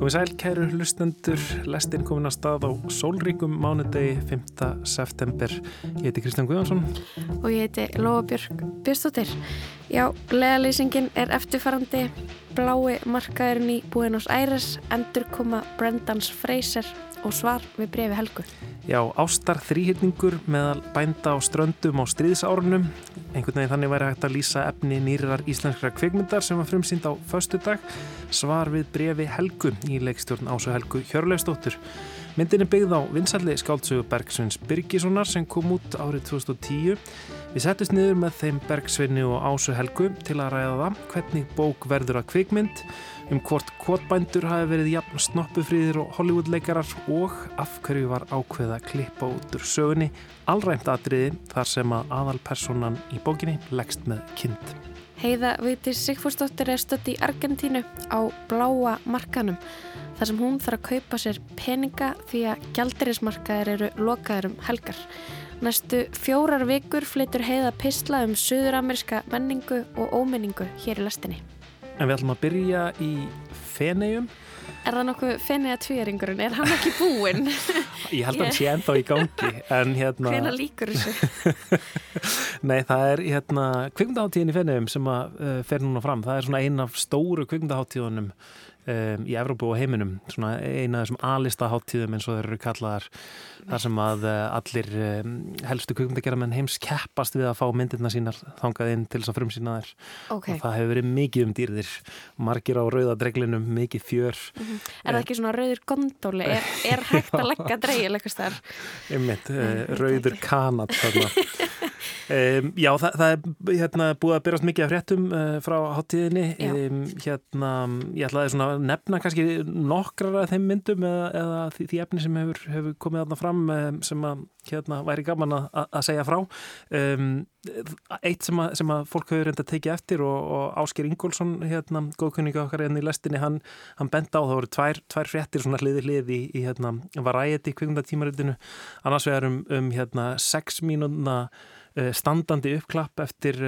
Komið sæl, kæru hlustendur, lestin komin að stað á sólríkum mánudegi 5. september. Ég heiti Kristján Guðjónsson. Og ég heiti Lóabjörg Björnstóttir. Já, leðalýsingin er eftirfarandi. Blái markaðurinn í Buenos Aires, endur koma Brendans Fraser og svar við brefi Helgu. Já, ástar þrýhyrningur meðal bænda á ströndum á stríðsárunum. Einhvern veginn þannig væri hægt að lýsa efni nýrar íslenskra kvikmyndar sem var frumsýnd á föstu dag. Svar við brefi Helgu í leikstjórn Ásu Helgu Hjörleifstóttur. Myndin er byggð á vinsalli skáldsögu Bergsveins Birgissonar sem kom út árið 2010. Við settist niður með þeim Bergsveini og Ásu Helgu til að ræða það hvernig bók verður að kvikmynd um hvort kvotbændur hafi verið jafn snoppufríðir og Hollywood-leikarar og af hverju var ákveða að klippa út úr sögunni allræmt atriði þar sem að aðalpersonan í bókinni leggst með kind. Heiða Viti Sigfúrsdóttir er stött í Argentínu á bláa markanum þar sem hún þarf að kaupa sér peninga því að gjaldirismarkaðir eru lokaður um helgar. Næstu fjórar vikur flytur heiða pisla um söðuramerska menningu og ómenningu hér í lastinni. En við ætlum að byrja í Fenegjum. Er það nokkuð Fenega tvíringurinn? Er hann ekki búinn? Ég held að hann sé ennþá í gangi. Hérna... Hvena líkur þessu? Nei, það er hérna, kvikmundaháttíðin í Fenegjum sem að uh, fer núna fram. Það er svona ein af stóru kvikmundaháttíðunum um, í Evrópu og heiminum. Svona eina af þessum alista háttíðum eins og þeir eru kallaðar. Þar sem að uh, allir um, helstu kvikmundagerðamenn heims keppast við að fá myndirna sínar þangað inn til þess að frumsýna þær. Okay. Og það hefur verið mikið um dýrðir. Margir á rauðadreglinum, mikið fjör. Mm -hmm. Er það ekki svona rauður gondóli? Er, er hægt að leggja dreigil eitthvað starf? Einmitt, uh, rauður kanat þarna. Um, já, það, það er hérna, búið að byrjast mikið af fréttum uh, frá háttíðinni um, hérna, ég ætlaði svona að nefna kannski nokkrar af þeim myndum eða, eða því, því efni sem hefur, hefur komið aðna fram um, sem að hérna, væri gaman að, að segja frá. Eitt sem að, sem að fólk hefur reynda að tekið eftir og, og Ásker Ingólfsson hérna, góðkunninga okkar enn hérna í lestinni hann, hann benda á, það voru tvær, tvær fréttir svona hliði hliði í, í hérna, varæti kvikmundatímaritinu, annars vegar um, um hérna, sex mínúna standandi uppklapp eftir,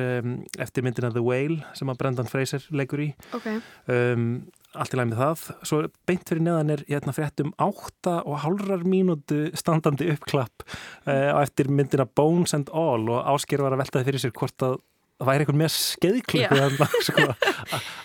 eftir myndina The Whale sem að Brendan Fraser leikur í okay. um, allt í læg með það svo beint fyrir neðan er hérna fréttum átta og hálfrar mínútu standandi uppklapp uh, eftir myndina Bones and All og Ásker var að veltaði fyrir sér hvort að það væri eitthvað með skeiðklippu sko,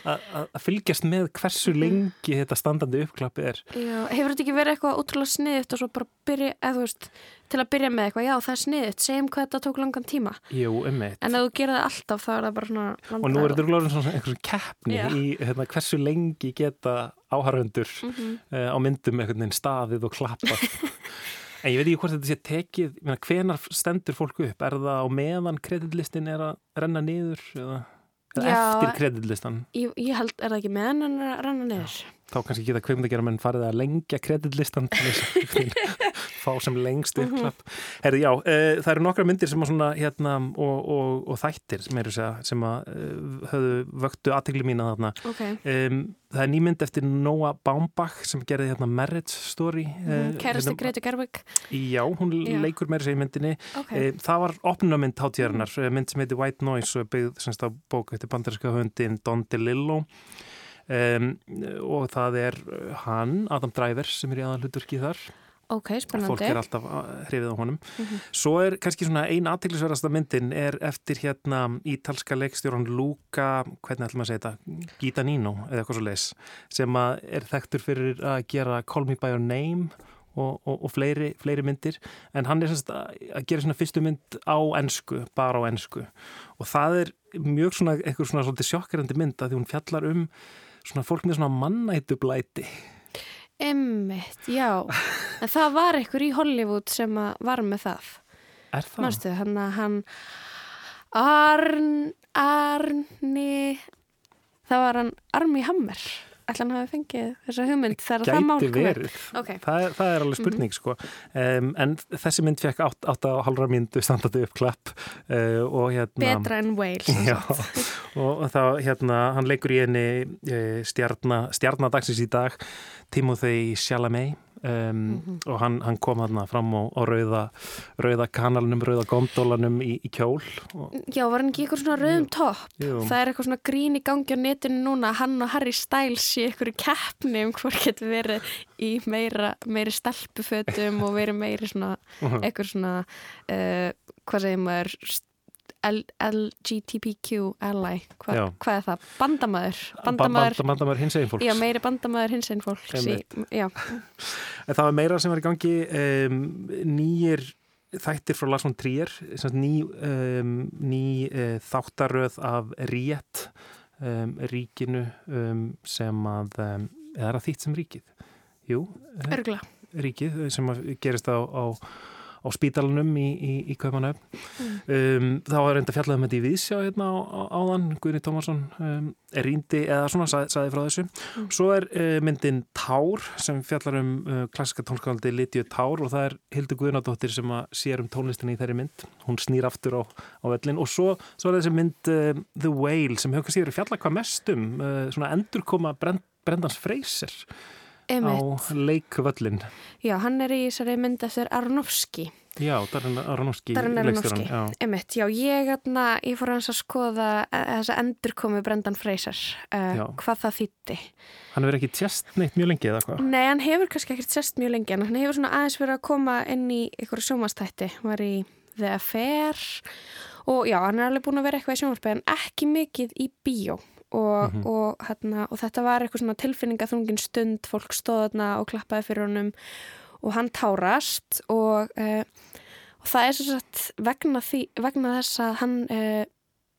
að fylgjast með hversu lengi þetta standandi uppklappi er. Já, hefur þetta ekki verið eitthvað útrúlega sniðut og svo bara byrja, eða þú veist til að byrja með eitthvað, já það er sniðut segjum hvað þetta tók langan tíma. Jú, um en ef þú það alltaf þá er það bara svona og nú er þetta glóðin svona einhversu keppni já. í hérna, hversu lengi geta áharfundur mm -hmm. uh, á myndum einhvern veginn staðið og klappa En ég veit ekki hvort þetta sé tekið, hvenar stendur fólku upp? Er það á meðan kreditlistin er að renna niður eða, eða Já, eftir kreditlistan? Ég, ég held, er það ekki meðan hann er að renna niður? Já, þá kannski geta kveimdagjara menn farið að lengja kreditlistan til þess að fá sem lengst Mhm. uppklapp. Herri, já, uh, það eru nokkra myndir sem að svona, hérna, og, og, og þættir sem, segja, sem að uh, höfðu vöktu aðtegli mína þarna. Okay. Um, það er nýmynd eftir Noah Baumbach sem gerði hérna Marriage Story. Mm, uh, Kærasti Greti Gerwig. Já, hún já. leikur meira sér í myndinni. Okay. Það var opnumynd hátíðarinnar, mm. mynd sem heiti White Noise og byggð semst á bók eftir bandarinska höndin Don DeLillo. Um, og það er hann, Adam Driver sem er í aðalhuturki þar ok, spennandi fólk er alltaf hrifið á honum. Mm -hmm. svo er kannski svona ein aðtillisverðasta myndin er eftir hérna ítalska leikstjóran Luca hvernig ætlum að segja þetta, Gitanino eða eitthvað svo leis, sem er þekktur fyrir að gera Call Me By Your Name og, og, og fleiri, fleiri myndir. En hann er semst að gera svona fyrstu mynd á ennsku, bara á ennsku og það er mjög svona eitthvað svona svolítið sjokkerandi mynd að því hún fjallar um svona fólk með svona mannætublæti Emmitt, já. En það var einhver í Hollywood sem var með það. Er það? Mástu, hann að hann Arn Arni það var hann Armi Hammer ætla hann hafi fengið þessa hugmynd? Þegar það mál Gæti verið, okay. það, það er alveg spurning sko. um, en þessi mynd fekk átt, átt á halvra myndu standandi upp klapp uh, og hérna Betra en Wales já, og þá hérna hann leikur í henni uh, stjarnadagsins í dag Timothy Chalamet um, mm -hmm. og hann, hann kom hann fram á, á rauða, rauða kanalunum, rauða gondolanum í, í kjól og... Já, var hann ekki eitthvað svona rauðum topp? Það er eitthvað svona grín í gangi á netinu núna hann og Harry Styles í eitthvað keppni um hvort getur verið í meira, meiri stelpufötum og verið meiri svona eitthvað svona uh, hvað segir maður LGTBQ ally, Hva, hvað er það? Bandamæður Bandamæður, bandamæður hins eginn fólks. Já, meiri bandamæður hins eginn fólks í, Það var meira sem var í gangi um, nýjir þættir frá Lars von Trier ný, um, ný uh, þáttaröð af Riet um, ríkinu sem að eða þýtt sem ríkið? Jú, Örgla Ríkið sem gerist á, á á spítalunum í, í, í Kaupanöf mm. um, þá var reynda fjallað með þetta í Vísjá hérna á, á, áðan, Guðni Tómasson um, er rýndi eða svona sað, saði frá þessu. Mm. svo er uh, myndin Tár sem fjallar um uh, klassiska tónskáldi Lítiu Tár og það er Hildur Guðnadóttir sem að sér um tónlistinni í þeirri mynd. Hún snýr aftur á, á vellin og svo, svo er þessi mynd uh, The Whale sem hefur kannski verið fjallað hvað mest um uh, svona endurkoma Brend, Brendans Freyser Emitt. á leikvöllin Já, hann er í þessari mynd eftir Aronofsky. Já, Darren Aronofsky Darren Aronofsky. Emitt, já, ég, atna, ég fór hans að skoða e, þessa endurkomi Brendan Fraser uh, hvað það þýtti Hann hefur ekki tjest neitt mjög lengi eða hvað? Nei, hann hefur kannski ekkert tjest mjög lengi en hann hefur svona aðeins verið að koma inn í ykkur sjómastætti, hann var í The Affair og já, hann er alveg búin að vera eitthvað í sjómaspäð en ekki mikið í bíó og, mm -hmm. og, hérna, og þetta var eitthvað svona tilfinningaþungin stund fólk stóðna og klappaði fyrir honum og hann tárast og, uh, og það er svo sagt vegna, því, vegna þess að hann uh,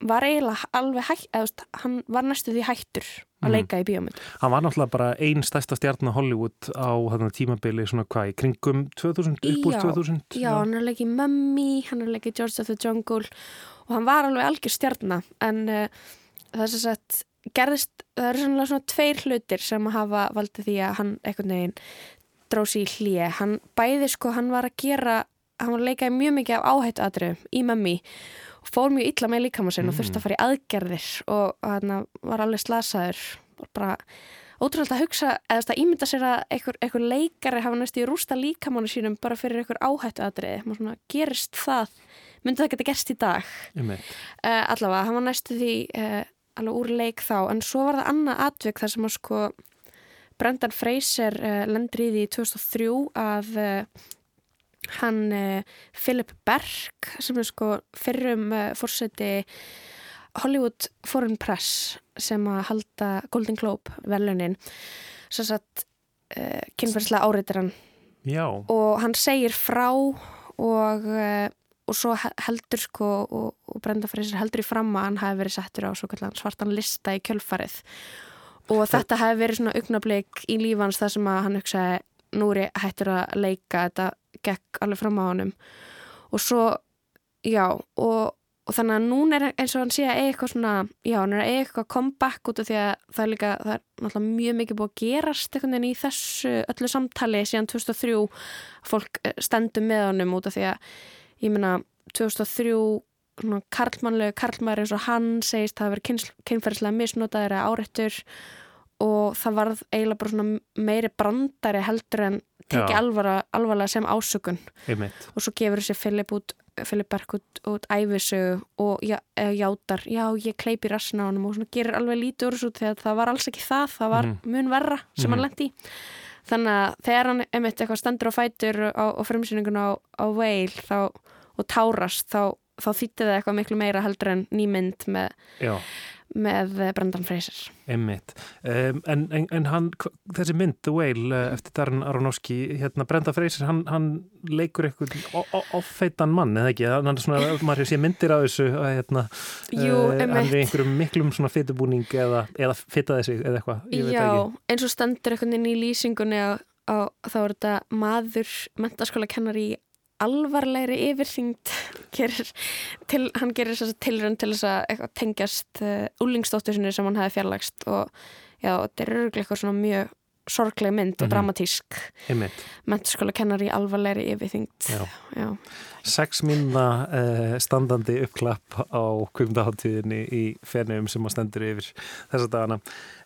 var eiginlega alveg hætt eða hann var næstu því hættur að mhm. leika mm. í bíómynd Hann var náttúrulega bara einn stærsta stjarnar Hollywood á þarna tímabili svona hvað í kringum 2000, upp úr 2000 Já, já hann er að leika í Mummy hann er að leika í George of the Jungle og hann var alveg algjör stjarnar en uh, það er svo að gerðist, það eru svona, svona tveir hlutir sem hafa valdið því að hann einhvern veginn drósi í hlýje hann bæði sko, hann var að gera hann var að leika mjög mikið af áhættu aðröðum í mammi og fór mjög illa með líkamann mm. og þurfti að fara í aðgerðir og hann var alveg slasaður. Og bara ótrúlega að hugsa eða að ímynda sér að einhver leikari hafa næst í rústa líkamannu sínum bara fyrir einhver áhættu aðrið gerist það, myndi það geta gerst í dag? Uh, allavega, hann var næstu því uh, alveg úr leik þá en svo var það annað atvik þar sem að sko Brendan Fraser uh, lendur í því í 2003 að uh, hann uh, Philip Berg sem er sko fyrrum fórseti Hollywood Foreign Press sem að halda Golden Globe velunin svo að kynferðslega áreitir hann Já. og hann segir frá og og svo heldur sko og, og Brenda Freysir heldur í fram að hann hafi verið settur á svartan lista í kjölfarið. Og Þa... þetta hafi verið svona augnablík í lífans þar sem að hann hugsaði nú ég hættur að leika. Þetta gekk alveg fram á honum. Og svo, já og, og þannig að núna er eins og hann sé að eitthvað svona, já hann er eitthvað comeback út af því að það er líka það er náttúrulega mjög mikið búið að gerast einhvern veginn í þessu öllu samtali síðan 2003 fólk eh, stendur með honum út af því að ég meina 2003 karlmannlega karlmæri eins og hann segist að það verið kynferðslega misnotaður eða áreittur og það varð eiginlega bara svona meiri brandari heldur en tekið alvarlega sem ásökun og svo gefur þessi Filip út Filip Berg út, út æfisögu og já, játar, já ég kleipi rassina á hann og svona gerir alveg lítið úr þessu þegar það var alls ekki það, það var -hmm. mun verra sem mm -hmm. hann lendi í þannig að þegar hann einmitt eitthvað stendur á fætur á, á fremsýningun á, á veil þá og tárast þá, þá þýtti það eitthvað miklu meira heldur en nýmynd með, með Brendan Fraser. Emmitt, um, en, en, en hann, þessi mynd The Whale eh, eftir Darren Aronofsky, hérna Brendan Fraser hann, hann leikur eitthvað offeitan mann, eða ekki? Hann er svona, maður sé myndir á þessu að hérna, Jú, uh, hann er einhverjum miklum svona fytubúning eða, eða fytaði sig eða eitthvað Já, eins og standur eitthvað inn í lýsingunni á, á þá er þetta maður mentaskóla kennar í alvarlegri yfirþyngd til, hann gerir tilrönd til þess að tengjast uh, eh, úlingsdóttur sinni sem hann hafi fjarlagst og já, þetta er öruglega eitthvað svona mjög sorgleg mynd og mm -hmm. dramatísk menturskóla kennar í alvarlegri yfirþyngd já. Já. Seks minna uh, standandi uppklapp á kvimdaháttíðinni í fernum sem að stendur yfir þessa dagana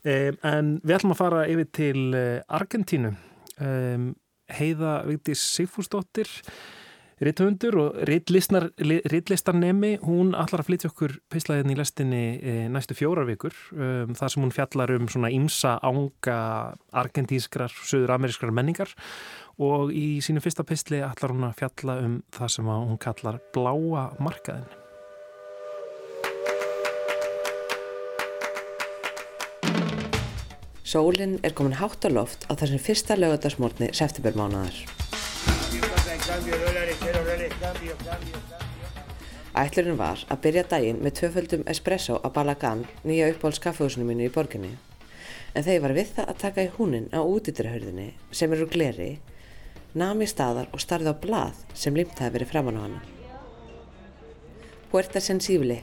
um, en við ætlum að fara yfir til uh, Argentínu um, Heiða Vigdís Sigfúsdóttir Ritthundur og ritlistarnemi, hún allar að flytja okkur peislaðin í lestinni e, næstu fjórar vikur um, þar sem hún fjallar um svona ímsa ánga argentískrar, söður-amerískrar menningar og í sínu fyrsta peisli allar hún að fjalla um það sem hún kallar bláa markaðin. Sólinn er komin hátt á loft á þessum fyrsta lögadagsmórni septembermánaðar. Ætlurinn var að byrja daginn með tvöföldum espresso á Balagan, nýja uppáhalds kaffehúsinu mínu í borginni. En þegar ég var við það að taka í húnin á útýttirahörðinni, sem eru gleri, nam ég staðar og starði á blað sem limt hafi verið framann á hana. Puerta Sensible,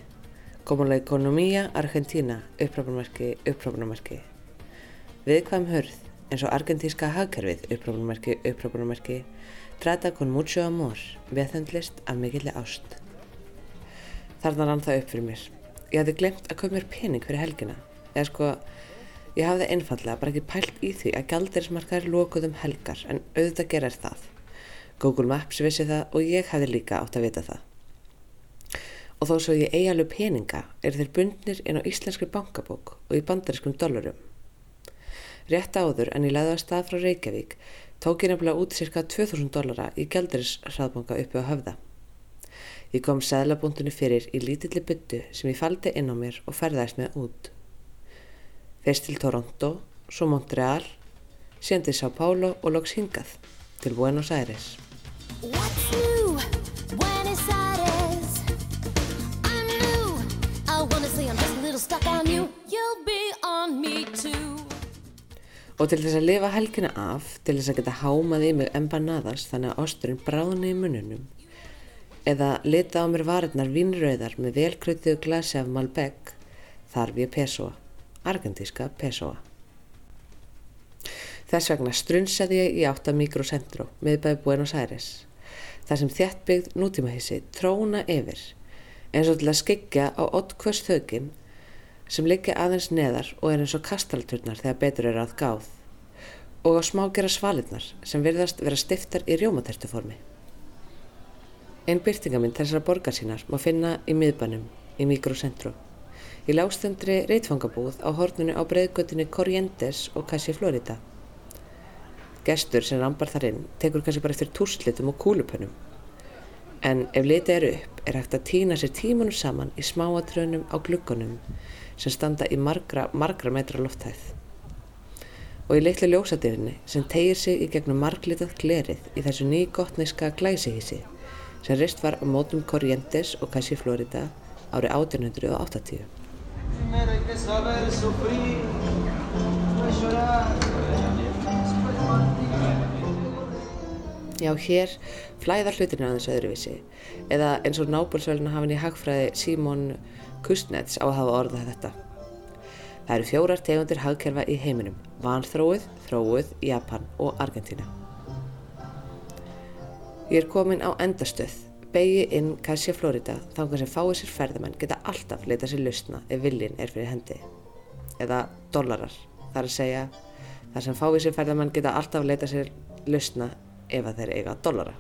Comunla Economía Argentina, upprápunarmerki, upprápunarmerki. Viðkvæm hörð, eins og argentíska hagkerfið, upprápunarmerki, upprápunarmerki, Trata con mucho amor, meðhendlist af mikilli ást. Þarna rann það upp fyrir mér. Ég hafði glemt að köpa mér pening fyrir helgina. Eða sko, ég hafði einfallega bara ekki pælt í því að gældirismarkaðir lokuðum helgar, en auðvitað gerir það. Google Maps vissi það og ég hafði líka átt að vita það. Og þó svo ég eigi alveg peninga er þeir bundnir inn á íslenskri bankabók og í bandariskum dollarum. Rétt áður en ég leiði að stað frá Reykjavík tók ég nefnilega út cirka 2000 dollara í gældurisraðbanka uppi á höfða. Ég kom seðlabúndunni fyrir í lítilli byttu sem ég faldi inn á mér og ferðaðist með út. Fyrst til Toronto, svo Montreal, síðan til São Paulo og loks hingað til Buenos Aires. Og til þess að lifa helgina af, til þess að geta hámað í mig empanadas þannig að osturinn bráðni í mununum, eða lita á mér varirnar vínröðar með velkrötuðu glasi af Malbec, þarf ég pesóa, argentíska pesóa. Þess vegna strunsaði ég í átta mikrocentro miðbæði Buenos Aires, þar sem þjættbyggð nútímahissi tróna yfir, eins og til að skikja á ottkvöst þöginn sem liggja aðeins neðar og er eins og kastalturnar þegar betur eru að gáð og á smágera svalinnar sem virðast vera stiftar í rjómatertuformi. Einn byrtingamind þessara borgar sínar má finna í miðbænum í mikrocentru í lágstundri reitfangabúð á hornunu á breyðgötunni Corrientes og Cassi Florida. Gestur sem rambar þar inn tekur kannski bara eftir túrslitum og kúlupönnum en ef litið eru upp er hægt að týna sér tímunum saman í smáatrönum á gluggunum sem standa í margra, margra metra lofthæð. Og í litlu ljósadýrinni sem tegir sig í gegnum marglitað glerið í þessu nýgottniska glæsihísi sem rist var á mótum Corrientes og Cassi Florida árið 1880. Já, hér flæðar hlutinu aðeins öðruvísi eða eins og nábúlsvölinu hafinn í hagfræði Simon Kuznets á að hafa orðað þetta. Það eru fjórar tegundir hagkerfa í heiminum, vanþróið, þróið, Japan og Argentina. Ég er komin á endastöð, begi inn Cassia Florida, þangar sem fáið sér ferðamenn geta alltaf leitað sér lausna ef viljin er fyrir hendi. Eða dollarar, þar að segja, þar sem fáið sér ferðamenn geta alltaf leitað sér lausna ef að þeir eiga dollara.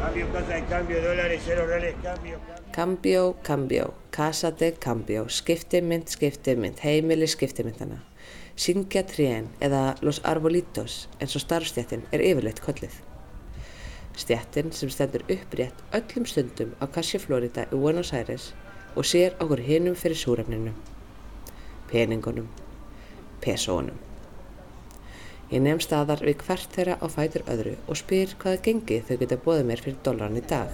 Cambio, casa de cambio, dólares, cero reales, cambio, cambio. Cambio, cambio, casa de cambio, skiptimynd, skiptimynd, heimili skiptimyndana. Syngja trén eða los arbolitos eins og starfstjættin er yfirleitt kollið. Stjættin sem stendur upprétt öllum stundum á Cassia Florida í Buenos Aires og sér okkur hinnum fyrir súrefninum, peningunum, pesónum. Ég nefn staðar við hvert þeirra á fætur öðru og spyr hvaða gengi þau geta bóðið mér fyrir dólaran í dag.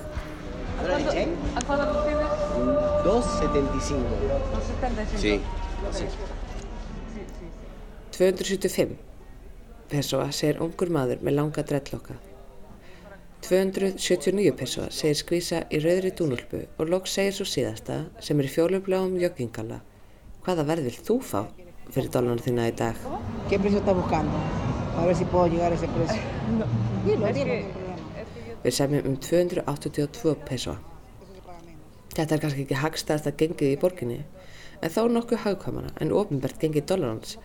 ¿A cuánto lo tienes? 2.75. 2.75. Sí. sí. 275. Pessoa segir ungur maður með langa drellokka. 279 pessoa segir skvísa í rauðri dúnulpu og loks segir svo síðasta sem er í fjólubláum joggingala. Hvaða verð vil þú fá fyrir dólaran þína í dag? ¿Qué precio está buscando? A ver si puedo llegar a ese precio. No. Dilo, dilo. Við semjum um 282 pesoa. Þetta er kannski ekki hagstæðast að gengið í borginni en þó nokkuð hagkvæmana en ofinbært gengi dólarans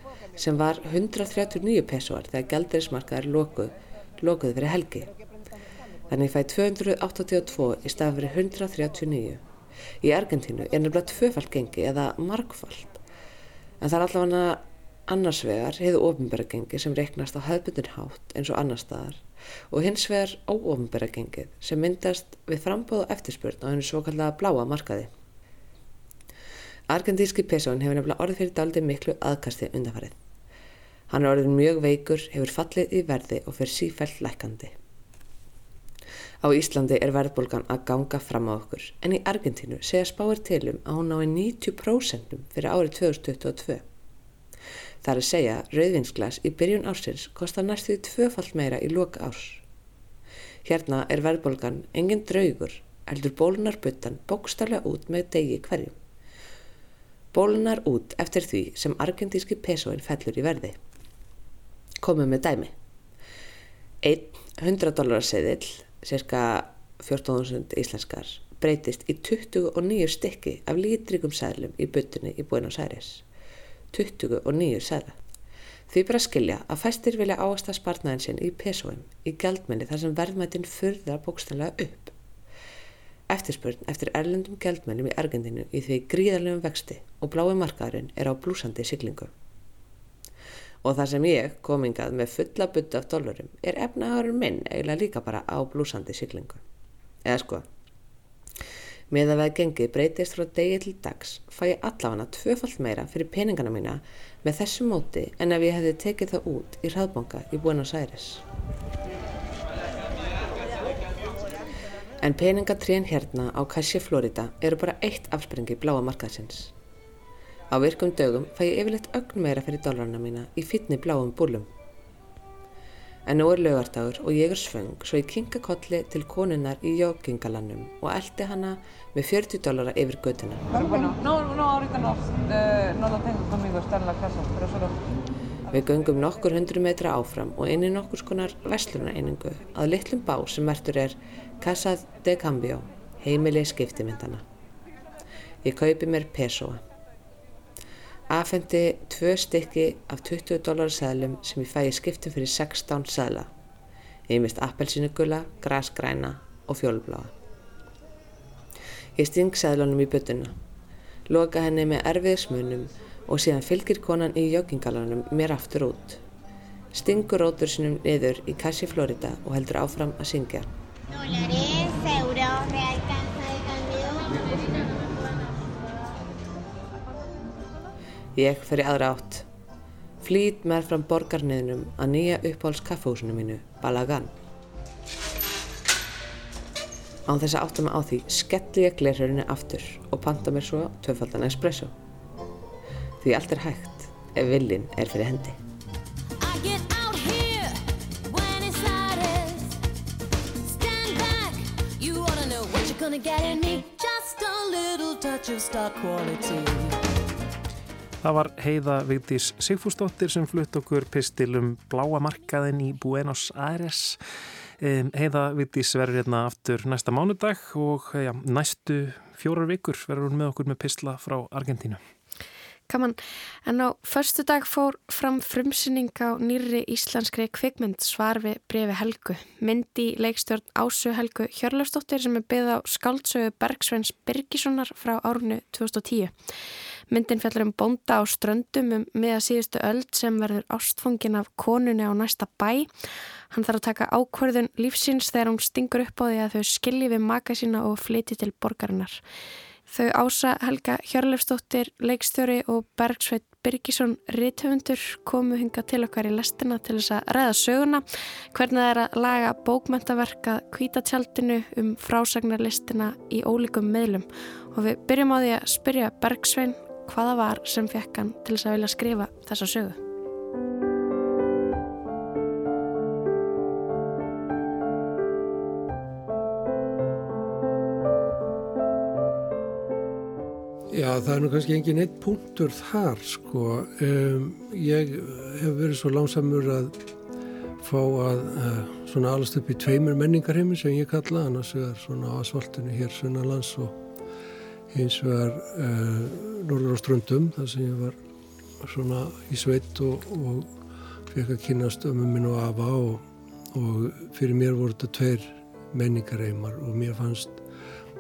sem var 139 pesoar þegar gældirismarkaðar lokuð, lokuð fyrir helgi. Þannig fæði 282 í stað fyrir 139. Í Argentínu er nefnilega tvöfald gengi eða markfald. En það er allavega annars vegar hefðu ofinbæra gengi sem reiknast á höfbundin hátt eins og annar staðar og hins vegar óofinbæra gengið sem myndast við frambóð og eftirspurn á hennu svo kallaða bláa markaði. Argentíski pesón hefur nefnilega orðið fyrir daldi miklu aðkasti undanfarið. Hann er orðin mjög veikur, hefur fallið í verði og fyrir sífælt lækandi. Á Íslandi er verðbólgan að ganga fram á okkur en í Argentínu segja spáir tilum að hún nái 90% fyrir árið 2022. Það er að segja rauðvinsglas í byrjun ársins kostar næstuði tvöfalt meira í loka árs. Hérna er verðbólgan engin draugur, eldur bólunar buttan bókstarlega út með degi hverjum. Bólunar út eftir því sem argentíski pesóin fellur í verði. Komum með dæmi. Einn 100 dólarar seðill, cirka 14.000 íslenskar, breytist í 29 stykki af lítrygum sæðlum í buttunni í Buenos Aires. 29 sæðla. Því bara skilja að fæstir vilja áasta spartnaðin sinn í pesóum í gældmenni þar sem verðmættin fyrðar bókstanlega upp. Eftirspurn eftir erlendum gældmennum í Argentinu í því gríðarlegum vexti og blái markaðurinn er á blúsandi siglingu. Og það sem ég komingað með fulla butta af dólarum er efnaðurinn minn eiginlega líka bara á blúsandi siglingu. Eða sko, með að veða gengið breytist frá degi til dags fæ ég allafana tvöfalt meira fyrir peningana mína með þessu móti en ef ég hefði tekið það út í hraðbonga í Buenos Aires. En peningatrén hérna á Cassia Florida eru bara eitt afspringi bláa markaðsins. Á virkum dögum fæ ég yfirleitt ögn meira fyrir dólarna mína í fyrni bláum búlum. En nú er lögardagur og ég er svöng svo ég kinga kolli til konunnar í joggingalannum og eldi hana með 40 dólara yfir götuna. Við göngum nokkur hundru metra áfram og inn í nokkur skonar veslunareiningu að litlum bá sem mertur er Casa de Cambio, heimili skiptimyndana. Ég kaupi mér pesoa afhendi tvö stykki af 20 dólar sæðlum sem ég fæ í skiptum fyrir 16 sæðla. Ég mist appelsínugula, grasgræna og fjólubláa. Ég sting sæðlunum í byttuna, loka henni með erfiðismunum og síðan fylgir konan í joggingalanum mér aftur út. Stingur rótur sinum niður í Cassi Florida og heldur áfram að syngja. Dólaris, euro, real, Ég fer í aðra átt. Flýt með fram borgarniðnum að nýja uppháls kaffehúsinu mínu, Balagan. Án þess að átta mig á því skelli ég glerhörinu aftur og panta mér svo tvöfaldan espresso. Því allt er hægt ef villin er fyrir hendi. Just a little touch of star quality Það var heiða Vigdís Sigfúsdóttir sem flutt okkur pistilum bláa markaðin í Buenos Aires. Heiða Vigdís verður hérna aftur næsta mánudag og ja, næstu fjórar vikur verður hún með okkur með pistla frá Argentínu. Kaman, en á förstu dag fór fram frumsynning á nýri íslenskri kvikmynd svarfi brefi Helgu. Myndi leikstjórn Ásu Helgu Hjörlefsdóttir sem er byggð á skáldsögu Bergsveins Birgissonar frá árnu 2010. Myndin fjallar um bonda á ströndum um miða síðustu öld sem verður ástfungin af konunni á næsta bæ. Hann þarf að taka ákverðun lífsins þegar hún stingur upp á því að þau skilji við maka sína og flyti til borgarinnar. Þau Ása Helga Hjörlefsdóttir, leikstjóri og Bergsveit Birgisson Ríthöfundur komu hinga til okkar í lestina til þess að ræða söguna hvernig það er að laga bókmentaverka kvítatjaldinu um frásagnarlistina í ólíkum meðlum og við byrjum á því að spyrja Bergsvein hvaða var sem fekk hann til þess að vilja skrifa þessa sögu. Já, það er nú kannski engin eitt punktur þar, sko. Um, ég hef verið svo langsamur að fá að uh, svona alast upp í tveimur menningarheimin sem ég kalla, annars er svona á asfaltinu hér Sunnalands og hins vegar uh, Norður á Ströndum þar sem ég var svona í sveitt og, og fekk að kynast ömmu minn og afa og, og fyrir mér voru þetta tveir menningareimar og mér fannst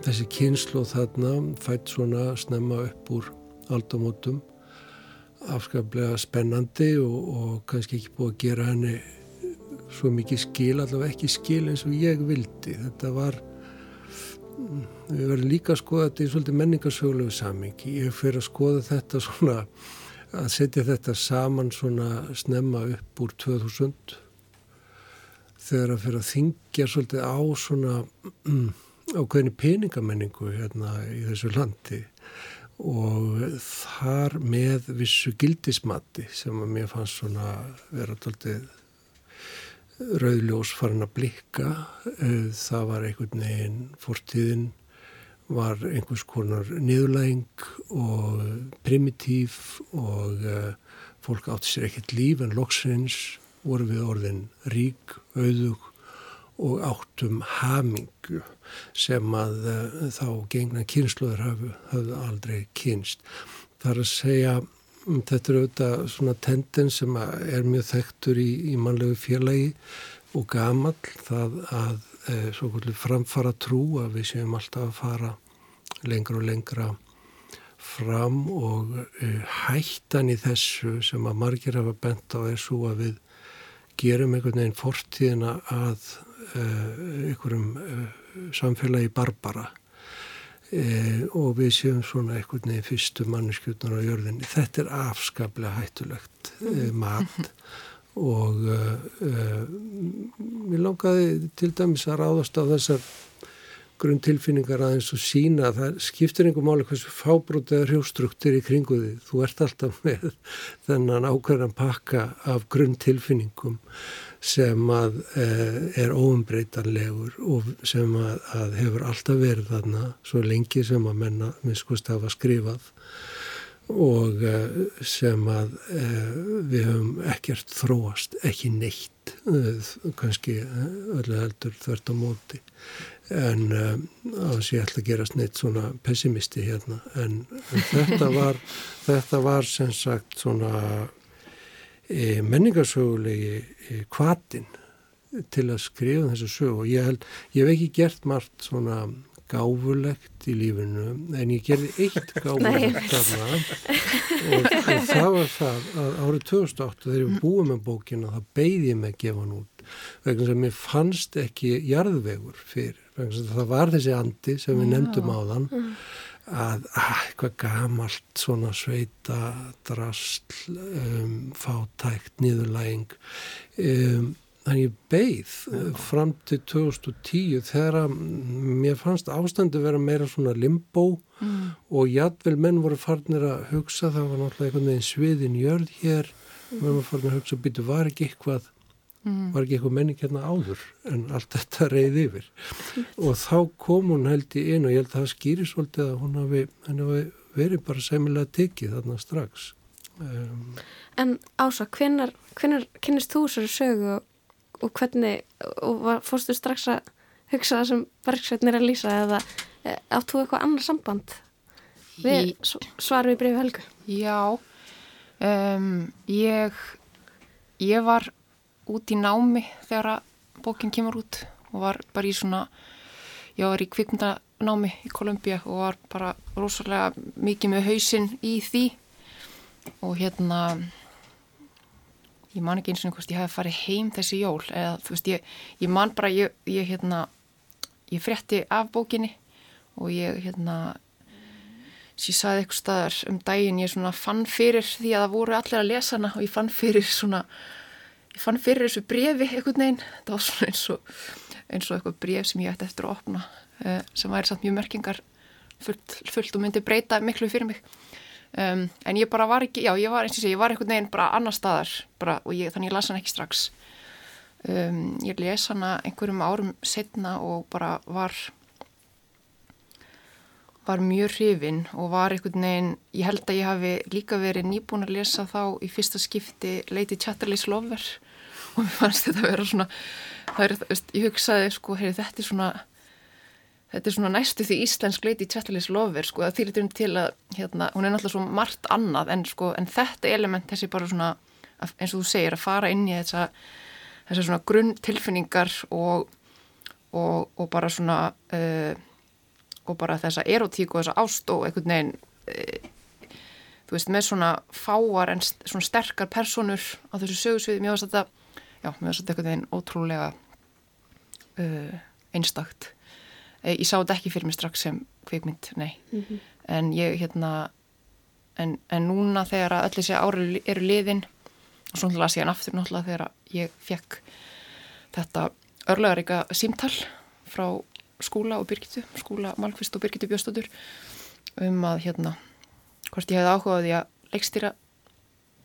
þessi kynslu þarna fætt svona snemma upp úr aldamótum afskaplega spennandi og, og kannski ekki búið að gera henni svo mikið skil, allavega ekki skil eins og ég vildi. Þetta var, við verðum líka að skoða þetta í svolítið menningarsögulegu samingi. Ég fyrir að skoða þetta svona, að setja þetta saman svona snemma upp úr 2000 þegar að fyrir að þingja svolítið á svona ákveðinu peningamenningu hérna í þessu landi og þar með vissu gildismatti sem að mér fannst svona vera tóltið rauðljós farin að blikka eh, það var einhvern veginn fórtíðin var einhvers konar niðurlæging og primitív og uh, fólk átti sér ekkert líf en loksins voru við orðin rík, auðug og áttum hamingu sem að uh, þá gengna kynsluður hafðu, aldrei kynst. Það er að segja, þetta er auðvitað svona tendens sem er mjög þekktur í, í mannlegu félagi og gamal það að svo kvöldur framfara trú að við séum alltaf að fara lengra og lengra fram og uh, hættan í þessu sem að margir hafa bent á er svo að við gerum einhvern veginn fortíðina að uh, einhverjum samfélagi barbara uh, og við séum svona einhvern veginn fyrstu manneskjutnar á jörðinni. Þetta er afskaplega hættulegt mat og mér langaði til dæmis að ráðast á þessar grunn tilfinningar aðeins og sína að það skiptir einhver máli hversu fábrótið hrjóstruktur í kringu því. Þú ert alltaf með þennan ákveðan pakka af grunn tilfinningum sem að eh, er óumbreytanlegur og sem að, að hefur alltaf verið þarna svo lengi sem að menna minnskust hafa skrifað og eh, sem að eh, við höfum ekkert þróast, ekki neitt, kannski öllu heldur þvert á móti. En að þess að ég ætla að gerast neitt svona pessimisti hérna. En, en þetta var þetta var sem sagt svona menningarsögulegi e, kvatin til að skrifa þessu sög og ég held, ég hef ekki gert margt svona gáfulegt í lífinu en ég gerði eitt gáfulegt þarna. Og, og það var það að árið 2008 þegar ég búið með bókina þá beigði ég með að gefa hann út. Vegna sem ég fannst ekki jarðvegur fyrir það var þessi andi sem við nefndum á þann að ah, eitthvað gamalt svona sveita drastl um, fátækt, niðurlæging um, þannig beigð uh, fram til 2010 þegar mér fannst ástandi vera meira svona limbo mm. og jætvel menn voru farnir að hugsa það var náttúrulega einhvern veginn sviðin jörð hér mm. menn voru farnir að hugsa, býtu var ekki eitthvað mm. var ekki eitthvað menning hérna áður en allt þetta reyði yfir og þá kom hún held í einu og ég held að það skýri svolítið að hún hafi, hafi verið bara semilega tekið þarna strax um, En Ása, hvenar, hvenar kynist þú sér sögu og, og hvernig og var, fórstu strax að hugsa það sem verksveitnir að lýsa eða e, áttu eitthvað annar samband við í... svarum í brefi helgu? Já um, ég ég var út í námi þegar bókinn kemur út og var bara í svona, ég var í kvikmyndanámi í Kolumbia og var bara rosalega mikið með hausinn í því. Og hérna ég man ekki eins og einhvers ég hef farið heim þessi jól eða þú veist ég, ég man bara ég, ég hérna ég frétti af bókinni og ég hérna sem ég saði eitthvað staðar um daginn ég svona fann fyrir því að það voru allir að lesa hana og ég fann fyrir svona ég fann fyrir þessu brefi einhvern veginn, það var svona eins og eins og eitthvað bref sem ég ætti eftir að opna uh, sem væri samt mjög merkingar fullt, fullt og myndi breyta miklu fyrir mig. Um, en ég bara var ekki, já ég var eins og sé, ég var einhvern veginn bara annar staðar bara, og ég, þannig ég las hann ekki strax. Um, ég les hana einhverjum árum setna og bara var var mjög hrifin og var einhvern veginn, ég held að ég hafi líka verið nýbúin að lesa þá í fyrsta skipti Lady Chatterley's Lover. Og mér fannst þetta að vera svona er, ég hugsaði sko, heyri, þetta er svona þetta er svona næstu því íslensk í Trettalins lofver sko, það fyrir til að hérna, hún er náttúrulega svo margt annað en, sko, en þetta element þessi bara svona eins og þú segir að fara inn í þessa þessar svona grunn tilfinningar og, og, og bara svona uh, og bara þessa erotík og þessa ást og einhvern veginn uh, þú veist með svona fáar en svona sterkar personur á þessu sögursviði, mér finnst þetta já, mér finnst þetta einhvern veginn ótrúlega uh, einstakt. Ég sá þetta ekki fyrir mig strax sem kveikmynd, nei. Mm -hmm. en ég hérna en, en núna þegar að öll þessi ári eru liðin og svo náttúrulega síðan aftur náttúrulega þegar ég fekk þetta örlegaríka símtall frá skúla og Birgitu, skúla Malmqvist og Birgitu Bjóstadur um að hérna hvort ég hefði áhugaði að leikstýra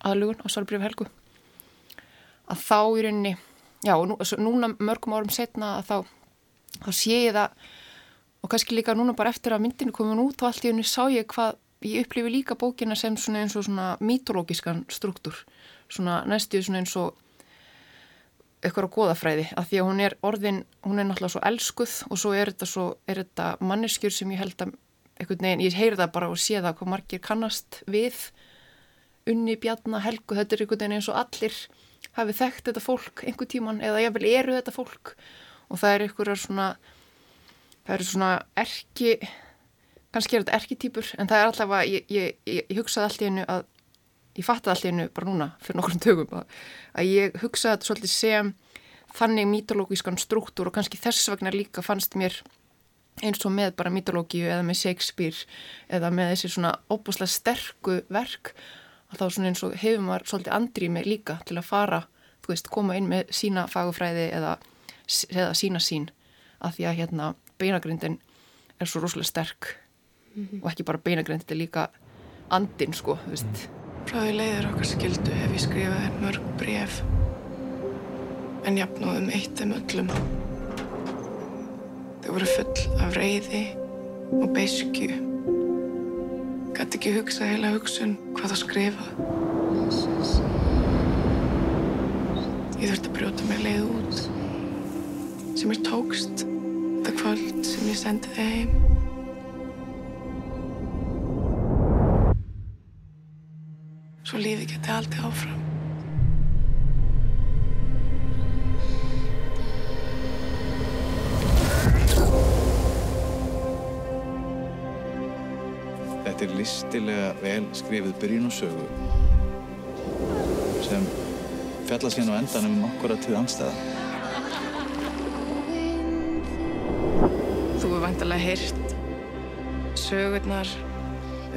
aðlugun á Salbrif Helgu. Að þá í rauninni já og nú, núna mörgum árum setna að þá, þá sé ég það og kannski líka núna bara eftir að myndinu komin út og allt í unni sá ég hvað ég upplifi líka bókina sem svona eins og svona mítológiskan struktúr svona næstu svona eins og eitthvað á goðafræði að því að hún er orðin, hún er náttúrulega svo elskuð og svo er þetta, svo, er þetta manneskjur sem ég held að einhvern veginn, ég heyri það bara og sé það hvað margir kannast við. Unni bjarna helgu, þetta er einhvern veginn eins og allir hafi þekkt þetta fólk einhver tíman eða ég vil eru þetta fólk. Og það er einhverjar svona það eru svona erki kannski er þetta erkitýpur en það er alltaf að ég, ég, ég, ég hugsaði alltaf einu að ég fattaði alltaf einu bara núna fyrir nokkrum tökum að, að ég hugsaði þetta svolítið sem þannig mítológískan struktúr og kannski þess vegna líka fannst mér eins og með bara mítológíu eða með Shakespeare eða með þessi svona óbúslega sterku verk að þá svona eins og hefur maður svolítið andrið mig líka til að fara, þú veist, koma inn með sína fagufræði eða, eða sína sín að því að hérna beinagrindin er svo rosalega sterk mm -hmm. og ekki bara beinagrindin, þetta er líka andin sko, þú veist Frá því leiður okkar skildu hef ég skrifað þér mörg bref en jafnóðum eitt um öllum. Þau voru full af reyði og beiskju. Gæti ekki hugsa heila hugsun hvað það skrifa. Ég þurfti að brjóta mig leið út sem er tókst þetta kvöld sem ég sendi þig heim. Svo lífi geti aldrei áfram. Þetta er listilega vel skrifið byrjun og sögu sem fjalla síðan á endanum um okkur að tíð anstæða. Þú hefur vantilega heyrt sögurnar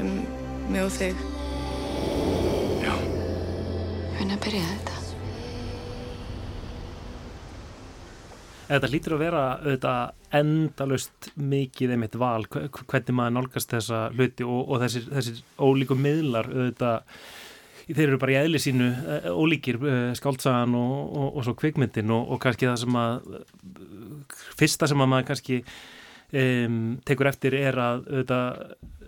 um mig og þig byrjaði þetta? Þetta lítur að vera auðvitað endalust mikið einmitt val hvernig maður nálgast þessa hluti og, og þessir, þessir ólíku miðlar auðvitað þeir eru bara í eðli sínu eh, ólíkir eh, skáltsagan og, og, og svo kvikmyndin og kannski það sem að fyrsta sem að maður kannski um, tekur eftir er að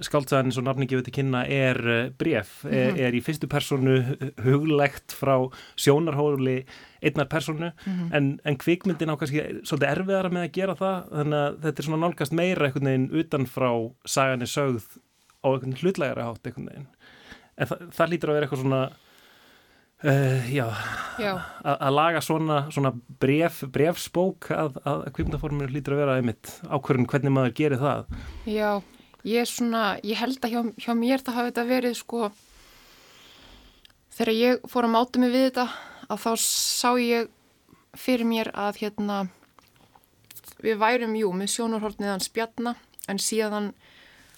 skáltsaðan eins og nafningi við til kynna er uh, bref, mm -hmm. er, er í fyrstu personu huglegt frá sjónarhóli einnar personu mm -hmm. en, en kvikmyndin á kannski svolítið erfiðara með að gera það þannig að þetta er svona nálgast meira einhvern veginn utan frá saganir sögð á einhvern hlutlegara hátt einhvern veginn en það, það lítur að vera eitthvað svona Uh, já, að laga svona, svona bref, brefsbók að, að kvipnaforminu hlýtur að vera einmitt ákverðin hvernig maður gerir það. Já, ég svona ég held að hjá, hjá mér það hafi þetta verið sko þegar ég fór að máta mig við þetta að þá sá ég fyrir mér að hérna við værum, jú, með sjónarhórniðan spjallna en síðan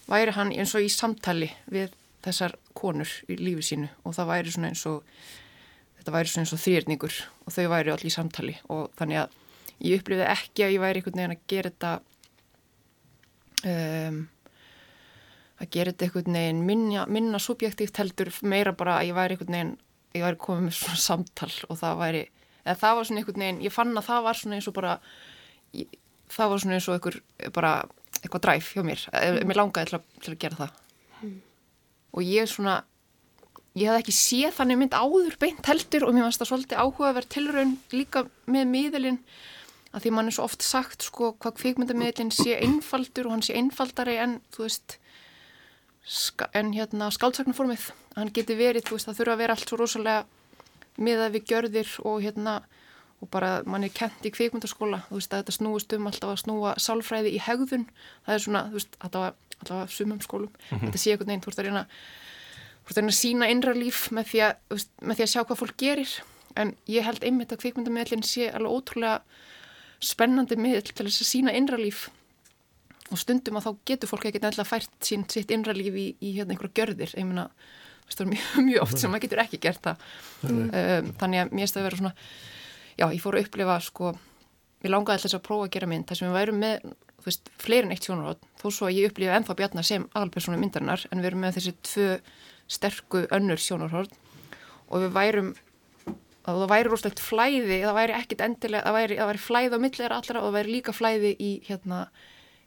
væri hann eins og í samtali við þessar konur í lífi sínu og það væri svona eins og þetta væri svona eins og þrýrningur og þau væri allir í samtali og þannig að ég upplifði ekki að ég væri einhvern veginn að gera þetta um, að gera þetta einhvern veginn minna, minna subjektíft heldur meira bara að ég væri einhvern veginn ég væri komið með svona samtal og það væri eða það var svona einhvern veginn, ég fann að það var svona eins og bara ég, það var svona eins og einhver bara eitthvað dræf hjá mér, mm. mér langaði til að, til að gera það mm. og ég svona ég hafði ekki séð þannig mynd áður beint heldur og mér fannst það svolítið áhugaverð tilraun líka með miðelin að því mann er svo oft sagt sko hvað kvikmyndamiðlinn sé einfaldur og hann sé einfaldari en þú veist en hérna skáldsaknaformið hann geti verið, þú veist, það þurfa að vera allt svo rosalega miðað við gjörðir og hérna, og bara mann er kent í kvikmyndaskóla, þú veist, að þetta snúist um alltaf að snúa sálfræði í hegðun. Það er svona, þú veist, alltaf, alltaf sumum skólum, mm -hmm. þetta sé eitthvað neinn, þú veist, að reyna þú veist, að sína innra líf með því að, veist, með því að sjá hvað fólk gerir. En ég held einmitt að kvikmyndamiðlinn sé alveg ótrúlega spennandi miðl til þess að sína innra líf. Og stundum að þá getur fólk ekkert nefnilega fært sín sitt innra líf í, í hérna einhverja gjörðir. Ég meina, það er mjög, mjög oft sem maður getur ekki gert það. Um, þannig að mér að vera svona já, ég fór að upplifa sko ég langaði alltaf að prófa að gera mynd þar sem við værum með, þú veist, fleirin eitt sjónarótt þó svo að ég upplifa ennþá bjarnar sem aðalpersonu myndarinnar en við erum með þessi tvö sterku önnur sjónarótt og við værum að það væri rosalegt flæði, það væri ekkit endilega, það væri, væri flæði á millir allra og það væri líka flæði í hérna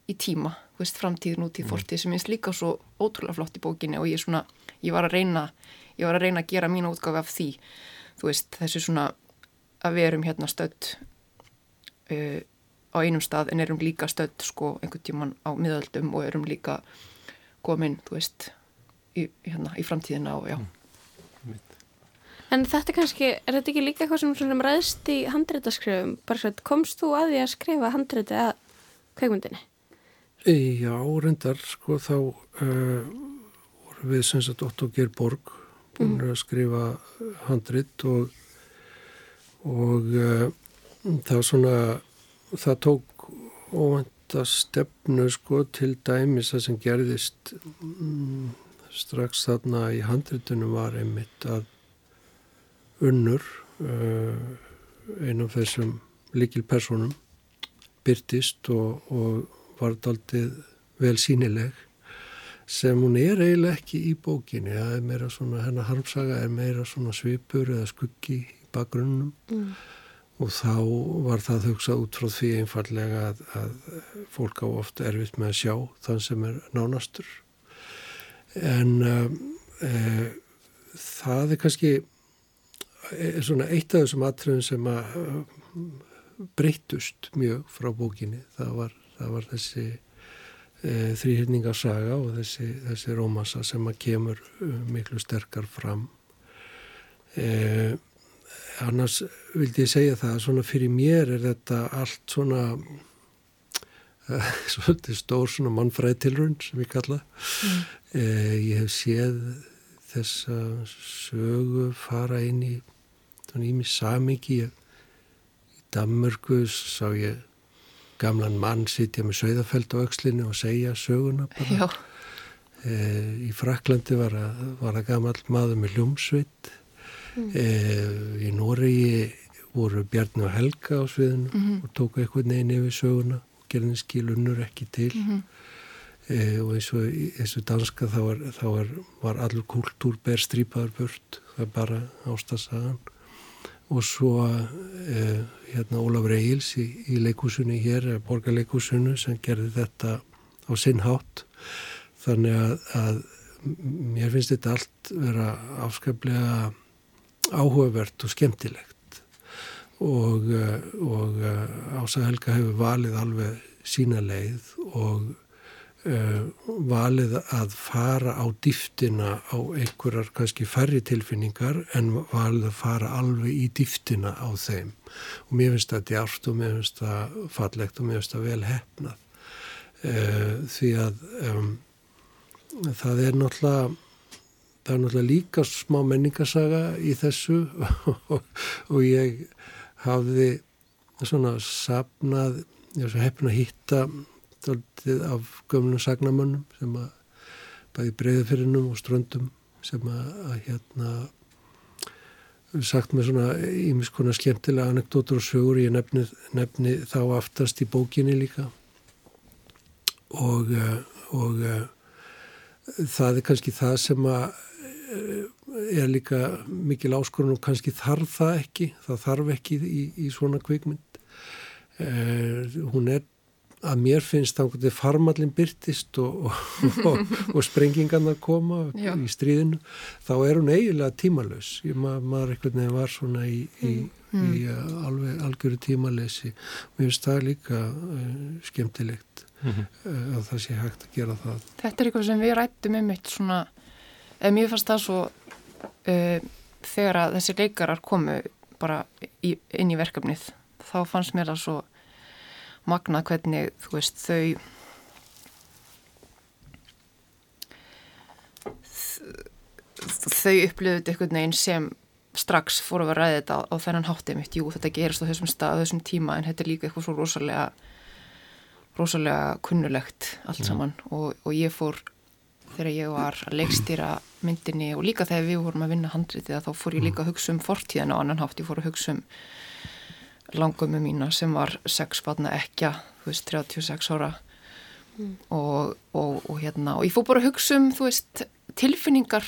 í tíma, veist, framtíð, nútíð, mm. fortíð sem minnst líka svo ótrúlega flott í bókinni og ég, svona, ég var að reyna ég var að reyna að gera mínu útgáfi af því þú veist, þessu svona að við erum hérna stödd uh, á einum stað en erum líka stödd sko einhvern tíman á miðöldum og erum líka komin, þú veist í, hérna, í framtíðina og já mm. En þetta kannski, er þetta ekki líka eitthvað sem, ræðst í svo, komst þú að því að skrifa handrétti að kveikmyndinni? Já, reyndar, sko, þá uh, voru við sem sagt Otto Gerborg búin mm. að skrifa handrit og, og uh, það svona, það tók óvænta stefnu, sko, til dæmis það sem gerðist um, strax þarna í handritunum var einmitt að unnur, uh, einum þessum líkilpersonum, byrtist og, og var daldið vel sínileg sem hún er eiginlega ekki í bókinni. Það er meira svona, hennar harmsaga er meira svona svipur eða skuggi í bakgrunnum. Mm. og þá var það hugsað út frá því einfallega að, að fólk á ofta erfitt með að sjá þann sem er nánastur en e, það er kannski er svona eitt af þessum atriðum sem að breytust mjög frá bókinni. Það var það var þessi e, þrýhyrningarsaga og þessi, þessi rómassa sem að kemur miklu sterkar fram. E, annars vildi ég segja það svona fyrir mér er þetta allt svona svolítið stór svona mannfræðtilrund sem ég kalla mm. e, ég hef séð þessa sögu fara inn í svona ími samingi í Danmörku sá ég gamlan mann sitja með sögðafeld á aukslinu og segja söguna bara. E, í Fraklandi var að, var að gammal maður með ljómsveit. Mm. E, í Noregi voru Bjarni og Helga á sviðinu mm -hmm. og tóku eitthvað neina yfir söguna gerðin skilunnur ekki til. Mm -hmm. e, og eins og þessu danska þá var, þá var, var allur kultúr ber strípaður burt. Það er bara ástasagan og svo eh, hérna Ólafur Egils í, í leikúsunni hér, borgarleikúsunnu sem gerði þetta á sinn hátt þannig að, að mér finnst þetta allt vera afskaplega áhugavert og skemmtilegt og, eh, og eh, Ása Helga hefur valið alveg sína leið og uh, valið að fara á dýftina á einhverjar kannski færri tilfinningar en valið að fara alveg í dýftina á þeim. Og mér finnst það djárst og mér finnst það fallegt og mér finnst það vel hefnað uh, því að um, það er náttúrulega það er náttúrulega líka smá menningasaga í þessu og ég hafði svona sapnað, ég var svo heppin að hitta stoltið af gömlum sagnamönnum sem að bæði breyðafyrinum og ströndum sem að, að hérna sagt með svona ímiskona skemmtilega anekdótur og sögur ég nefni, nefni þá aftast í bókinni líka. Og, eh, og eh, það er kannski það sem að eh, er líka mikil áskorun og kannski þarf það ekki það þarf ekki í, í svona kvikmynd eh, hún er að mér finnst þá hvernig farmallin byrtist og, og, og, og sprengingarna koma Já. í stríðinu þá er hún eiginlega tímalös Ég, ma maður einhvern veginn var svona í, í, Mm. í uh, alveg algjöru tímalesi mér finnst það líka uh, skemmtilegt Mhm. uh, að það sé hægt að gera það Þetta er eitthvað sem við rættum um eitt svona, eða mér fannst það svo uh, þegar að þessi leikarar komu bara í, inn í verkefnið, þá fannst mér það svo magnað hvernig, þú veist, þau þau upplöðuð þetta einhvern veginn sem strax fóru að ræða þetta á, þennan háttið mitt, jú þetta gerist á þessum stað, á þessum tíma en þetta er líka eitthvað svo rosalega rosalega kunnulegt allt saman. Og, og ég fór þegar ég var að leikstýra myndinni og líka þegar við vorum að vinna handritið að þá fór ég líka að hugsa um fortíðan á annan hátt, ég fór að hugsa um langömmu mína sem var sex batna ekja, þú veist 36 ára. Og, og, og hérna og ég fór bara að hugsa um þú veist tilfinningar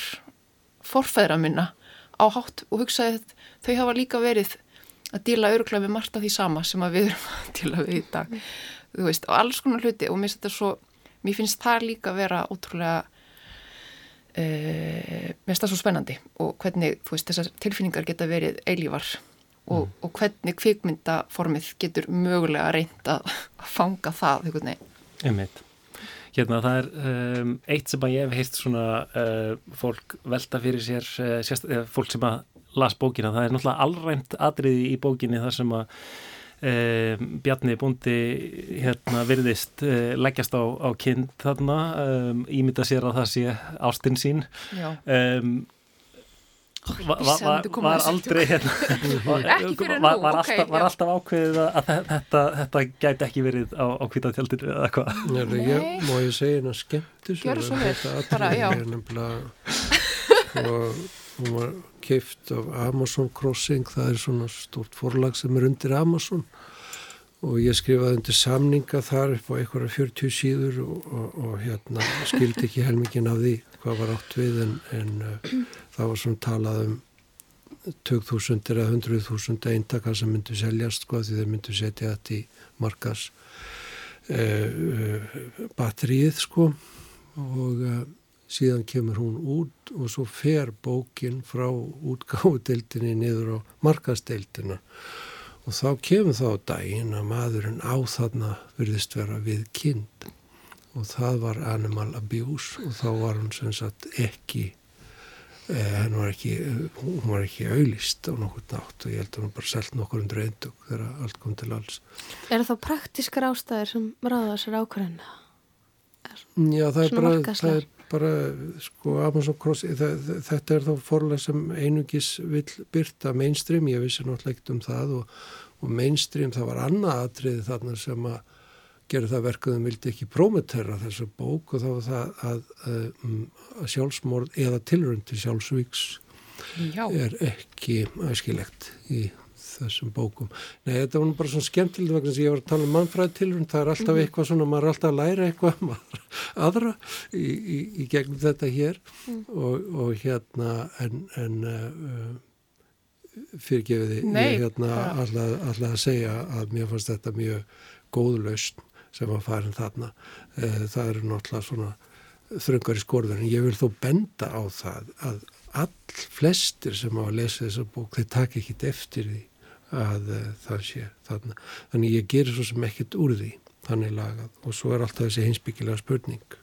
forfæðra minna á hátt og hugsaði að þau hafa líka verið að díla öruglega við margt af því sama sem að við erum að díla við í dag. Þú veist, og alls konar hluti. Og mér finnst þetta svo, mér finnst það líka vera ótrúlega mér finnst það svo spennandi og hvernig, veist, þessar tilfinningar geta verið eilívar og, og hvernig kvikmyndaformið getur mögulega reynd að, fanga það, veist, Einmitt. Hérna það er um, eitt sem að ég hef heilt svona uh, fólk velta fyrir sér uh, sérst, uh, fólk sem að las bókina, það er náttúrulega allræmt atriði í bókinni þar sem að uh, Bjarni Búndi hérna virðist uh, leggjast á, á kind þarna um, ímynda sér að það sé ástinn sín Já. um, Va, va, va, var aldrei hérna, var, var, alltaf, var já. alltaf ákveðið að þe- þetta, þetta gæti ekki verið á, á kvítatjaldinu eða hvað Nei, ég, má ég segja hérna skemmtu Gjörðu svo vel, bara, já. og hún var keift af Amazon Crossing það er svona stort forlag sem er undir Amazon. Og ég skrifaði undir samninga þar upp á einhverja 40 síður og, og, og hérna skildi ekki helmingin af því hvað var átt við en, en uh, það var svona talað um 2000 eða 100.000 eintaka sem myndu seljast sko því þeir myndu setja þetta í markas uh, uh, batterið sko. Og uh, síðan kemur hún út og svo fer bókin frá útgáðudeildinni niður á markasteildina og þá kemur þá daginn að maðurinn á þarna virðist vera við kind. Og það var animal abuse og þá var hún sem sagt ekki eh, henn var ekki hún var ekki auðlist á nokkur nátt og ég held að hún bara selt nokkur undir eindug þegar allt kom til alls. Er það praktiskar ástæðir sem ráða sér ákvörðina? Já, það er bara, það er bara, sko, Amazon Cross, það, þetta er þá forlega sem einugis vill byrta mainstream, ég vissi náttúrulega ekkert um það og, og mainstream, það var annað atriði þarna sem að gera það verkuðum vildi ekki prómetera þessa bók og það var það að, að, að sjálfsmorð eða tilrönd til sjálfsvíks Já. er ekki æskilegt í þessum bókum. Nei, þetta var nú bara svona skemmtilegt vegna sem ég var að tala um mannfræði tilrönd, það er alltaf eitthvað svona, maður er alltaf að læra eitthvað um aðra í, í, í gegnum þetta hér. Og, og hérna en, en uh, fyrirgefiði Nei, ég hérna alltaf, að segja að mér fannst þetta mjög góð lausn sem var farin þarna. Uh, það eru náttúrulega svona þröngar í skorður en ég vil þó benda á það að all flestir sem á að lesa þessa bók þeir taka ekkit eftir því að uh, það sé þarna. Þannig ég gerir svo sem ekkit úr því. Þannig lagað. Og svo er alltaf þessi heimsbyggilega spurning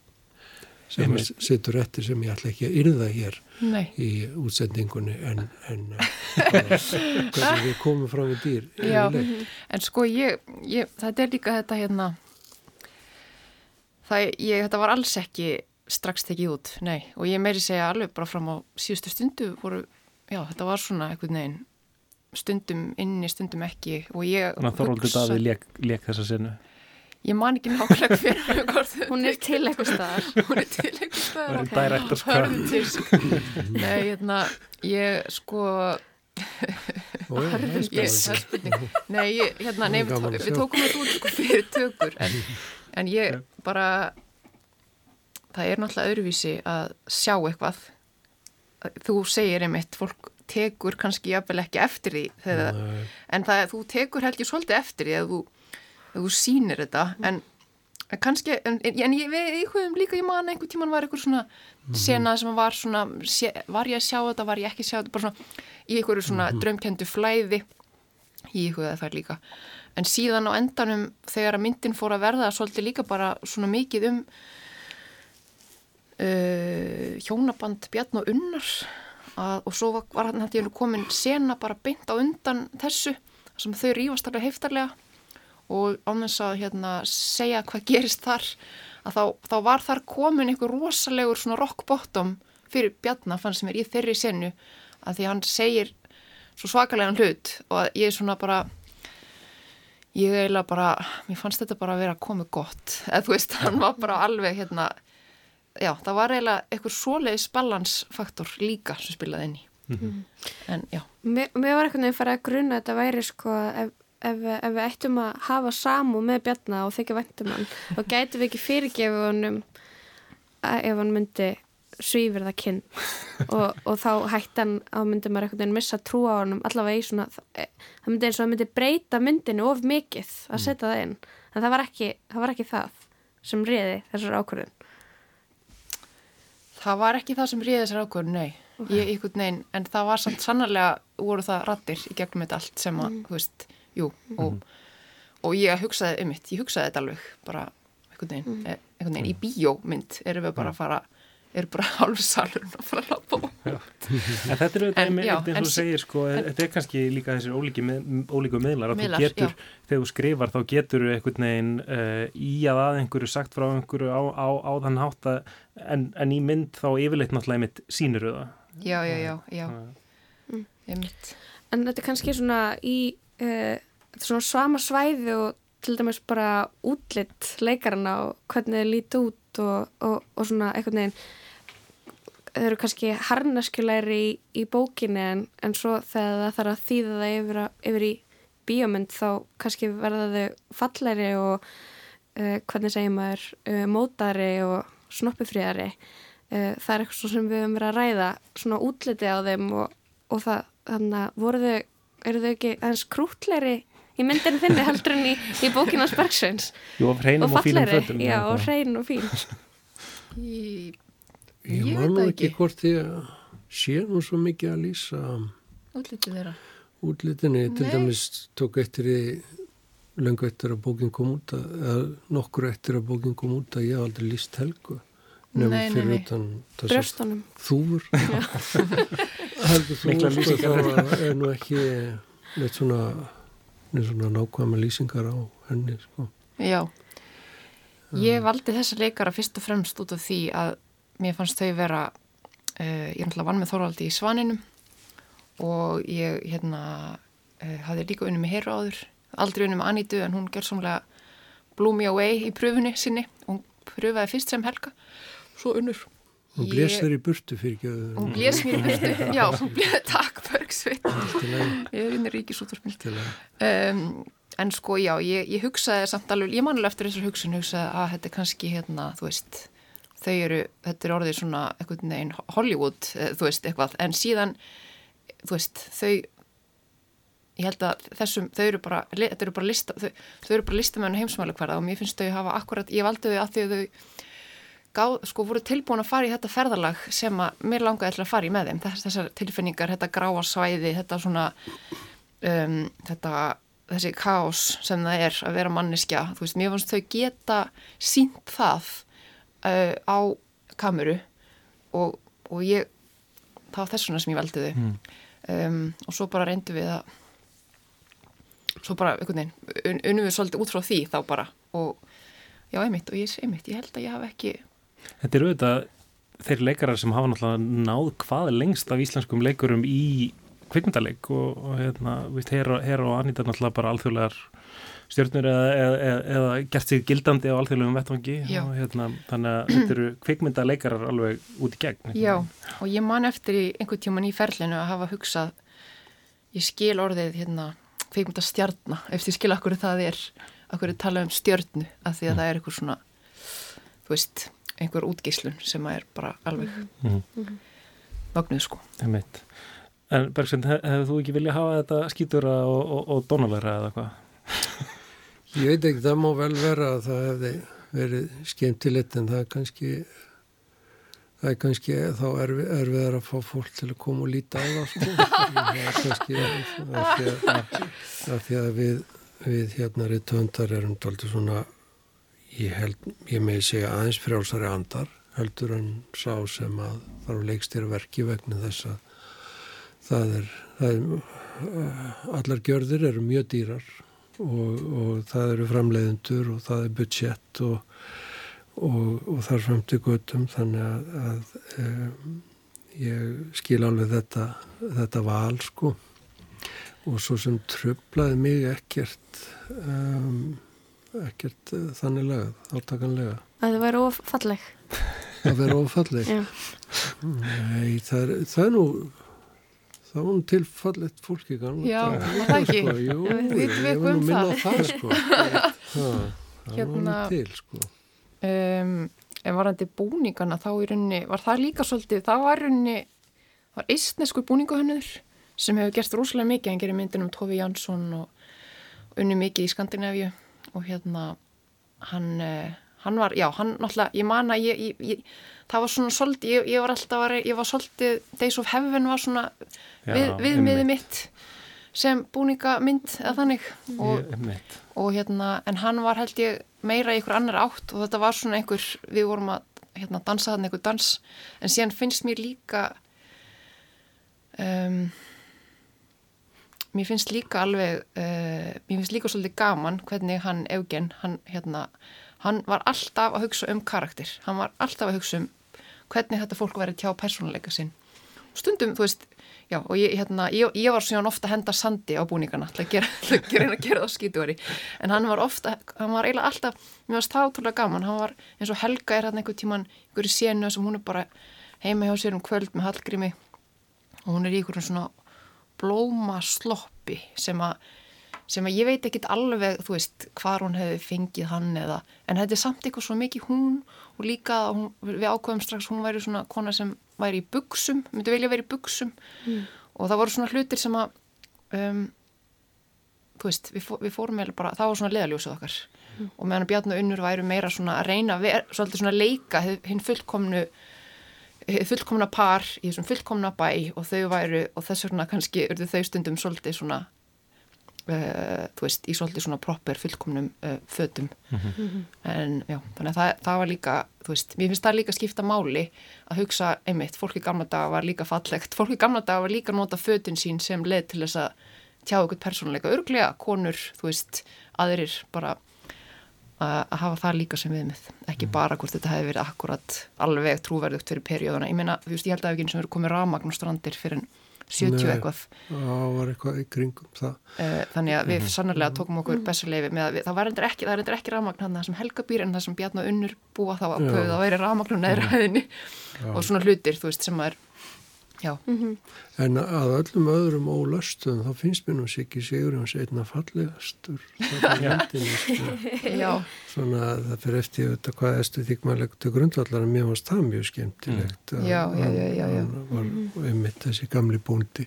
sem sittur eftir sem ég ætla ekki að yrða hér Nei. í útsendingunni en, en uh, hvernig við komum fram í dýr Já, en sko ég, ég, þetta er líka þetta hérna, það, ég, þetta var alls ekki strax tekið út, nei, og ég meiri segja alveg bara fram á síðustu stundu voru, já, þetta var svona eitthvað neginn, stundum inni, stundum ekki og ég Þannig að Þorvaldur Davíð lék, lék þessa sinu Ég man ekki nákvæmlega fyrir hvort þau Hún er til eitthvað staðar. Hún er til eitthvað staðar. Cut. Hörðum disk. Nei, hérna, ég sko... Það er er spurning. Nei, ég, hérna, nei, við, við tókum þetta út sko fyrir tökur, en, en ég bara, það er náttúrulega öðruvísi að sjá eitthvað. Þú segir einmitt, fólk tekur kannski jafnvel ekki eftir því, þegar, en það, þú tekur held ég svolítið eftir því að þú, að þú sýnir þetta, en kannski, en, en ég, við íhuguðum líka í manna einhver tíman var einhver svona mm -hmm. sena sem var svona sé, var ég að sjá þetta, var ég ekki að sjá þetta bara svona í einhverju svona mm -hmm. drömkendu flæði. Ég íhuguði það líka. En síðan á endanum þegar að myndin fór að verða svolítið líka bara svona mikið um uh, hjónaband Bjarn og Unnar að, og svo var hann hætti komin sena bara beint á undan þessu sem þau rýfast alveg heiftarlega. Og ánveg að hérna, segja hvað gerist þar að þá, þá var þar komin einhver rosalegur svona rock bottom fyrir Bjarnafann sem er í þeirri senu að því hann segir svo svakalega hlut og ég er svona bara ég eiginlega bara mér fannst þetta bara að vera að koma gott. Eða þú veist, hann var bara alveg hérna já, það var eiginlega eitthvað svoleiðis balansfaktor líka sem spilaði inn í. Mm -hmm. en já. Mér, mér var eitthvað nefn að fara að gruna að þetta væri sko ef ef, ef við ættum að hafa samú með Bjarnar og þykja væntum hann þá gætum við ekki fyrirgefu honum ef hann myndi svífir það kinn og, og þá hættan á myndi maður einhvern veginn missa trú á honum allavega í svona það myndi eins og það myndi breyta myndinu of mikið að mm. setja það inn. En það var ekki það, var ekki það sem riði þessar ákvörðun Það var ekki það sem riði þessar ákvörðun, nei ég, ég, nein, en það var samt sannarlega voru það rattir í gegnum þetta allt sem að, mm. þú veist jú, og, mm. og ég hugsaði um mitt, ég hugsaði þetta alveg bara einhvern veginn, mm. Eh, einhvern veginn í bíómynd erum við bara að fara er bara hálfur salurinn að fara að lappa En þetta er auðvitað eins og þú segir sko, en, þetta er kannski líka þessir ólíku, með, ólíku meðlar að þú getur, já. þegar þú skrifar þá getur þú einhvern veginn uh, í að að einhverju sagt frá einhverju á, á, á þann hátt að en, en í mynd þá yfirleitt náttúrulega mitt sínur auða Já, já, já, já. Mm. En þetta er kannski svona í uh, svona svama svæði og til dæmis bara útlitt leikarana og hvernig þið líti út og, og, og svona eitthvað neginn þau eru kannski harnaskjulegri í, í bókinni en, en svo þegar það þarf að þýða það yfir, að, yfir í bíomund þá kannski verða þau falleri og uh, hvernig segjum maður uh, mótari og snoppifríðari uh, það er eitthvað sem við höfum verið að ræða svona útliti á þeim og, og það þannig að voru þau eru þau ekki aðeins krútleiri í myndinu þinni heldur en í, í bókinans Bergsveins Jú, og hreinum og, og fínum fötum Já, og hreinum og fín. Ég, ég man nú ekki hvort ég sé nú svo mikið að lýsa Útlitið þeirra. Útlitinni, til dæmis tók eftir í löngu eftir að bókin kom út að, eða nokkur eftir að bókin kom út að ég haf aldrei líst helgu nefnum fyrir utan Bröstunum Þúfur. Heldur þú sko þá er nú ekki neitt svona, svona nákvæma lýsingar á henni sko. Já. Ég valdi þessa leikara fyrst og fremst út af því að mér fannst þau vera uh, ég er náttúrulega vann með Þorvaldi í Svaninum og ég hérna uh, hafði líka unni með Heru áður. Aldrei unni með Anítu en hún gerð svonlega blew me away í pröfunni sinni. Hún pröfaði fyrst sem Helga svo unnur Hún blés þér í burtu fyrir ekki að... Hún blés mér í burtu, já, hún blés takk Bergsveit. Ég er inn í ríkisútvarpil. Um, en sko, já, ég, ég hugsaði samt alveg, ég mannilega eftir þessar hugsun hugsaði að þetta er kannski, hérna, þú veist, þau eru, þetta er orðið svona eitthvað neginn Hollywood, eh, þú veist, eitthvað, en síðan, þú veist, þau, ég held að þessum, þau eru bara, þetta eru bara lista, þau, þau eru bara listamönu heimsmælu hverða og mér finnst þau hafa akkurat, ég valdi þau að að þau gáð, sko voru tilbúin að fara í þetta ferðalag sem að mér langaði til að fara í með þeim. Þess, þessar tilfinningar, þetta gráa svæði þetta svona um, þetta, þessi kás sem það er að vera manneskja þú veist, mér finnst þau geta sínt það uh, á kameru og, og ég það var þessuna sem ég veldi þau. Mm. um, og svo bara reyndu við að svo bara, einhvern veginn unnum við svolítið út frá því þá bara. Og já, einmitt, og ég, einmitt, ég held að ég hafa ekki Þetta eru auðvitað þeir leikarar sem hafa náttúrulega náð hvað lengst af íslenskum leikurum í kvikmyndaleg og, og hérna, víst, hér og Anita náttúrulega bara alþjóðlegar stjórnur eða, eða, eða gert sig gildandi á alþjóðlegum vettvangi og hérna, þannig að þetta eru kvikmyndaleikarar alveg út í gegn. Já, og ég man eftir í einhvern tíman í ferlinu að hafa hugsað ég skil orðið hérna kvikmyndastjarnar, eftir skil akkur það er, akkur tala um stjörnu að því að mm. það er eitthvað svona þú veist einhver útgíslun sem er bara alveg mm -hmm. vagnuð sko En Bergsson, hefðu þú ekki viljað hafa þetta skýtura og, og, og dónalæra eða hvað? Ég veit ekki, það má vel vera að það hefði verið skemmtilegt en það er kannski það er kannski þá erfið er er að fá fólk til að koma og líta á það sko. það er kannski af því að, að, því að við, við hérna rittöndar erum doldið svona ég, held, ég meði segja aðeins frjálsari andar heldur en sá sem að þarf leikstýra verki vegna þess að það er, það er allar gjörðir eru mjög dýrar og, og það eru framleiðendur og það er budget og og, og þar fram til göttum þannig að, að um, ég skil alveg þetta, þetta val sko. Og svo sem tröflaði mig ekkert um, ekkert uh, þannig lagað, átakanlega að það væri ofalleg að vera ofalleg nei, það er, það er nú það var nú tilfallegt fólki já, það ekki? Sko. Jú, við ég var nú um minna það. sko. Það, það hérna, var til sko. um, en varandi búningana þá í rauninni, var það líka svolítið, það var í rauninni, var eistneskur búninguhönnur sem hefur gert rosalega mikið, hann gerir myndin um Tófi Jansson og, og unni mikið í Skandinavíu og hérna hann, uh, hann var, já, hann náttúrulega, ég man að ég, ég, ég það var svona svolítið, ég, ég var alltaf að, ég var svolítið, Days of Heaven var svona við, viðmiðið mitt sem búningamynd eða þannig. Og, og hérna, en hann var held ég meira í einhver annar átt. Og þetta var svona einhver, við vorum að hérna, dansa þannig einhver dans. En síðan finnst mér líka um, mér finnst líka alveg uh, mér finnst líka svolítið gaman hvernig hann Eugen, hann hérna hann var alltaf að hugsa um karakter. Hann var alltaf að hugsa um hvernig þetta fólk verið tjá persónuleika sinn. Stundum, þú veist, já, og ég, hérna, ég, ég var svona ofta að henda sandi á búningana til að gera, til að gera, gera það skýtuari en hann var ofta, hann var eiginlega alltaf mér varst það ótrúlega gaman, hann var eins og Helga er hann einhver tíman, einhverju sénu sem hún er bara heima hjá sér um kvöld með Hallgrími og hún er í einhverjum svona blóma sloppi sem að sem að ég veit ekki alveg, þú veist, hvar hún hefði fengið hann eða, en þetta er samt eitthvað svo mikið hún og líka hún, við ákveðum strax, hún væri svona kona sem væri í buksum, myndi velja að vera í buksum mm. og það voru svona hlutir sem að um, þú veist, við, fó, við fórum eða bara, það var svona leðaljósuð okkar mm. og meðan Bjarn og Unnur væri meira svona að reyna, ver, svolítið svona leika hinn fullkomnu fullkomna par í þessum fullkomna bæ og þau væru, og þess vegna kannski urðu þau stundum svolítið svona Uh, þú veist, í svolítið svona proper fullkomnum uh, fötum. Mm -hmm. en já, þannig að það, það var líka þú veist, mér finnst það líka skipta máli að hugsa, einmitt, fólk í gamla daga var líka fallegt, fólk í gamla daga var líka nota fötun sín sem leð til þess að tjá eitthvað persónuleika, örglega konur þú veist, aðrir bara að hafa það líka sem viðmið ekki mm. bara hvort þetta hefði verið akkurat alveg trúverðugt fyrir perióðuna, ég meina, þú veist, ég held að ef ekki eins og verið komið ramagn og strandir fyrir en 70 Nei, eitthvað. Það var eitthvað í kringum það. Uh, þannig að við mm sannarlega tókum okkur mm. bestu leifi með að við, það var endur ekki, það er endur ekki rafmagn hann það sem Helga býr en það sem Bjarn og Unnur búa þá að köðu að væri rafmagn og neðra hæðinni og svona hlutir, þú veist, sem að er. Mm -hmm. En að öllum öðrum ólöstum þá finnst mér nú sér ekki sigur hans einna fallegastur Já. Svona það fyrir eftir þetta hvað leggur til grundvallar en mér varst það mjög skemmtilegt mm. Já, já, já, já, já. var einmitt þessi gamli búndi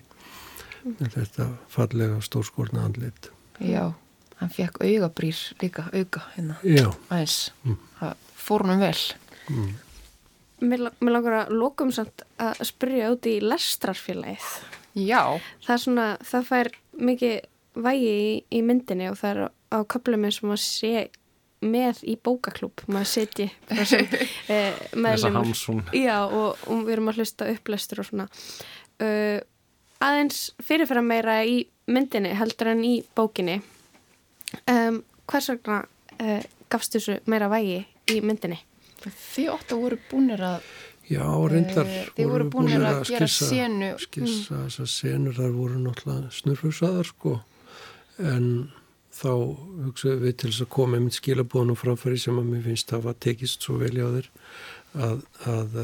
mm. þetta fallega stórskórna andlit Já, hann fekk augabrýr líka, auga hérna, aðeins mm. það fór hann vel Mm Mér, langar að lókum samt að spyrja út í lestrarfélagið. Já. Það er svona, það fær mikið vægi í, í myndinni og það er á köplum eins og maður sé með í bókaklúp, maður setji þessum eh, meðlumur. Já, og, og við erum að hlusta upplestur og svona. Uh, aðeins fyrirfæra meira í myndinni heldur en í bókinni. Um, hvers vegna uh, gafst þessu meira vægi í myndinni? Þið óttu voru búinir að Já, reyndar e, voru, voru búinir að, að gera skissa, senu skissa mm. þessar senur þar voru náttúrulega snurfusaðar sko en þá hugsaðum við til þess að koma einmitt skilabóðunum framfæri sem að mér finnst að það tekist svo vel í á þér að, að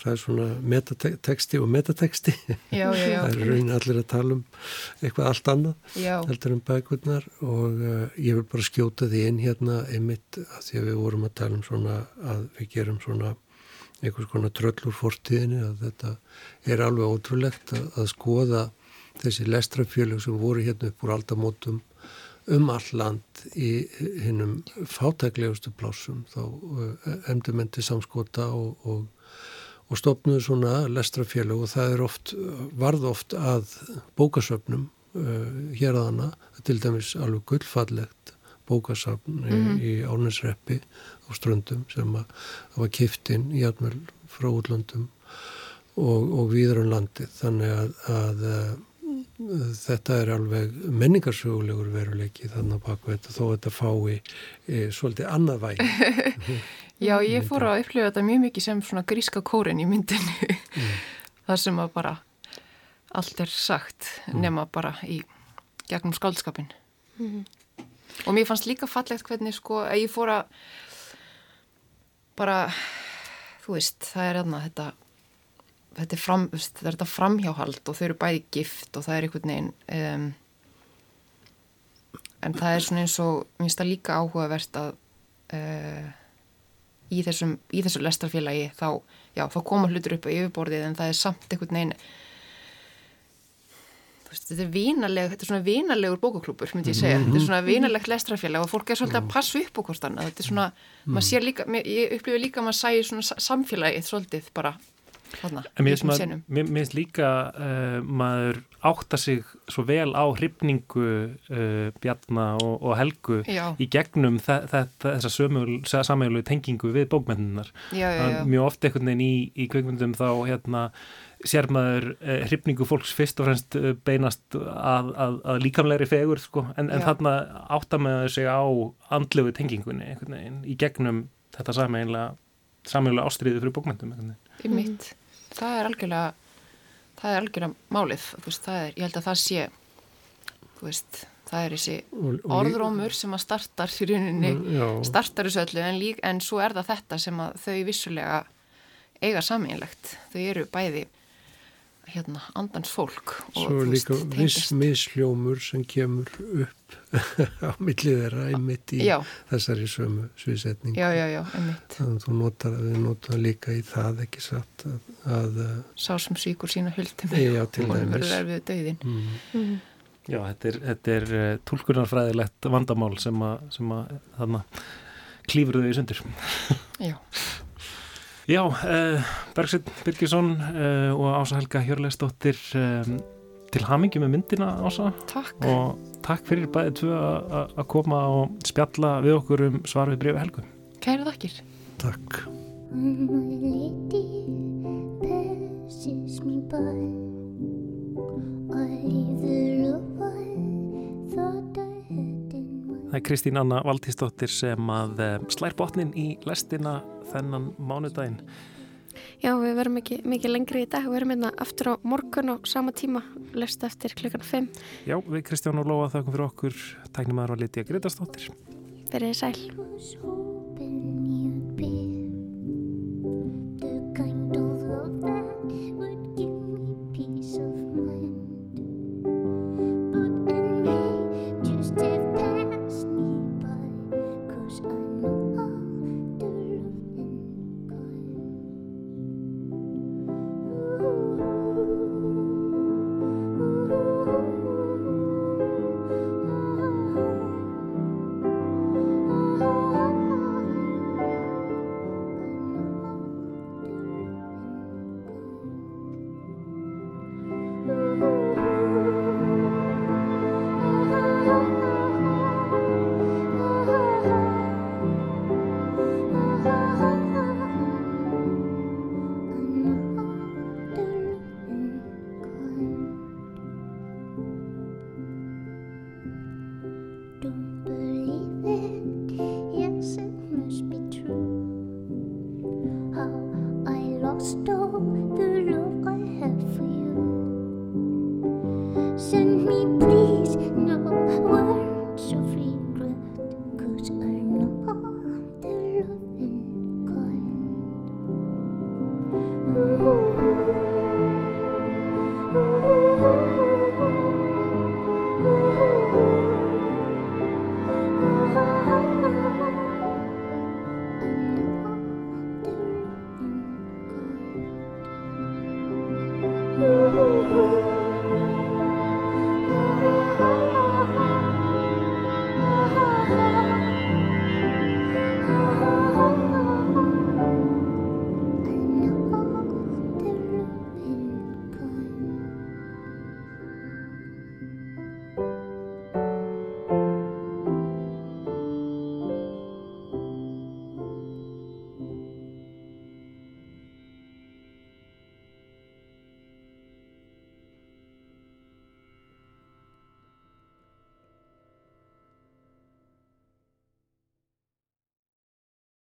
það er svona metateksti og metateksti já, já, já. það er raunin allir að tala um eitthvað allt annað heldur um bækurnar og uh, ég vil bara skjóta því inn hérna einmitt að því að við vorum að tala um svona að við gerum svona einhvers konar tröllur fórtíðinni að þetta er alveg ótrúlegt að, að skoða þessi lestrafjölu sem voru hérna upp úr aldamótum um all land í hinnum fátæklegustu plásum þá emdur menn til samskota og, og, og stopnuðu svona lestrafélag og það er oft, varð oft að bókasöfnum uh, hér að hana, til dæmis alveg gullfallegt bókasafn mm -hmm. í Árnesreppi á ströndum sem að það var kiftinn í atmjöl frá útlöndum og, og viður um landið þannig að, að þetta er alveg menningarsögulegur veruleiki þannig að baka þetta þó þetta fái e, svolítið annað væg Já, ég fór að upplifa þetta mjög mikið sem svona gríska kórin í myndinu mm. þar sem að bara allt er sagt mm. nema bara í gegnum skaldskapin mm. og mér fannst líka fallegt hvernig sko að ég fór að bara þú veist, það er aðna þetta þetta er, fram, þetta er þetta framhjáhald og þau eru bæði gift og það er einhvern veginn um, en það er svona eins og mér finnst það líka áhugavert að uh, í, þessum, í þessu lestarfélagi þá, já, þá koma hlutur upp á yfirborðið en það er samt einhvern veginn þetta er vínaleg þetta er svona vínalegur bókaklúpur myndi ég segja, mm -hmm. þetta er svona vínalegt lestarfélag og fólk er svolítið að passa upp á hvort annað þetta er svona, mm -hmm. maður sér líka ég upplifi líka að maður sæði svona samfélagið svolítið bara Þarna, mér finnst líka uh, maður átta sig svo vel á hrifningu uh, Bjarnar og, og Helgu já. í gegnum þessa samægulegu tengingu við bókmenninar mjög ofta einhvern veginn í, í kveikmyndum þá hérna, sér maður uh, hrifningu fólks fyrst og fremst beinast að, að, að líkamlegri fegur sko. en, en þarna átta maður sig á andlegu tengingunni veginn, í gegnum þetta samægulega ástriði fyrir mitt það er algjörlega það er algjörlega málið veist, er, ég held að það sé veist, það er þessi orðrómur sem að startar í rauninni mm, startar þessu öllu en, lík, en svo er það þetta sem að þau vissulega eiga saminlegt þau eru bæði hérna, andans fólk Svo er líka viss misljómur sem kemur upp á millið þeirra einmitt í já. þessari sömu sviðsetning Já, já, já, einmitt Þannig að þú notar, við notar líka í það ekki satt að, að Sá sem síkur sína höldum Já, til dæmis og verður erfið döðin mm. Mm. Já, þetta er, þetta er eh, tólkunarfræðilegt vandamál sem að, sem að þarna klýfur þau í sundur Já Já, uh, Bergsveit Birgisson uh, og Ása Helga Hjörleisdóttir um, til hamingi með myndina Ása. Takk. Og takk fyrir bæðið tvö að koma og spjalla við okkur um svar við brefi Helgu. Kæra þakkir. Takk. Það er Kristín Anna Valtísdóttir sem að slær botnin í lestina þennan mánudaginn. Já, við verum ekki mikið lengri í dag, við verum hérna aftur á morgun og sama tíma, lest eftir klukkan 5. Já, við Kristján og Lóa þakkum fyrir okkur, tæknum aðra að Lítiða Gretastóttir. Verðið sæl.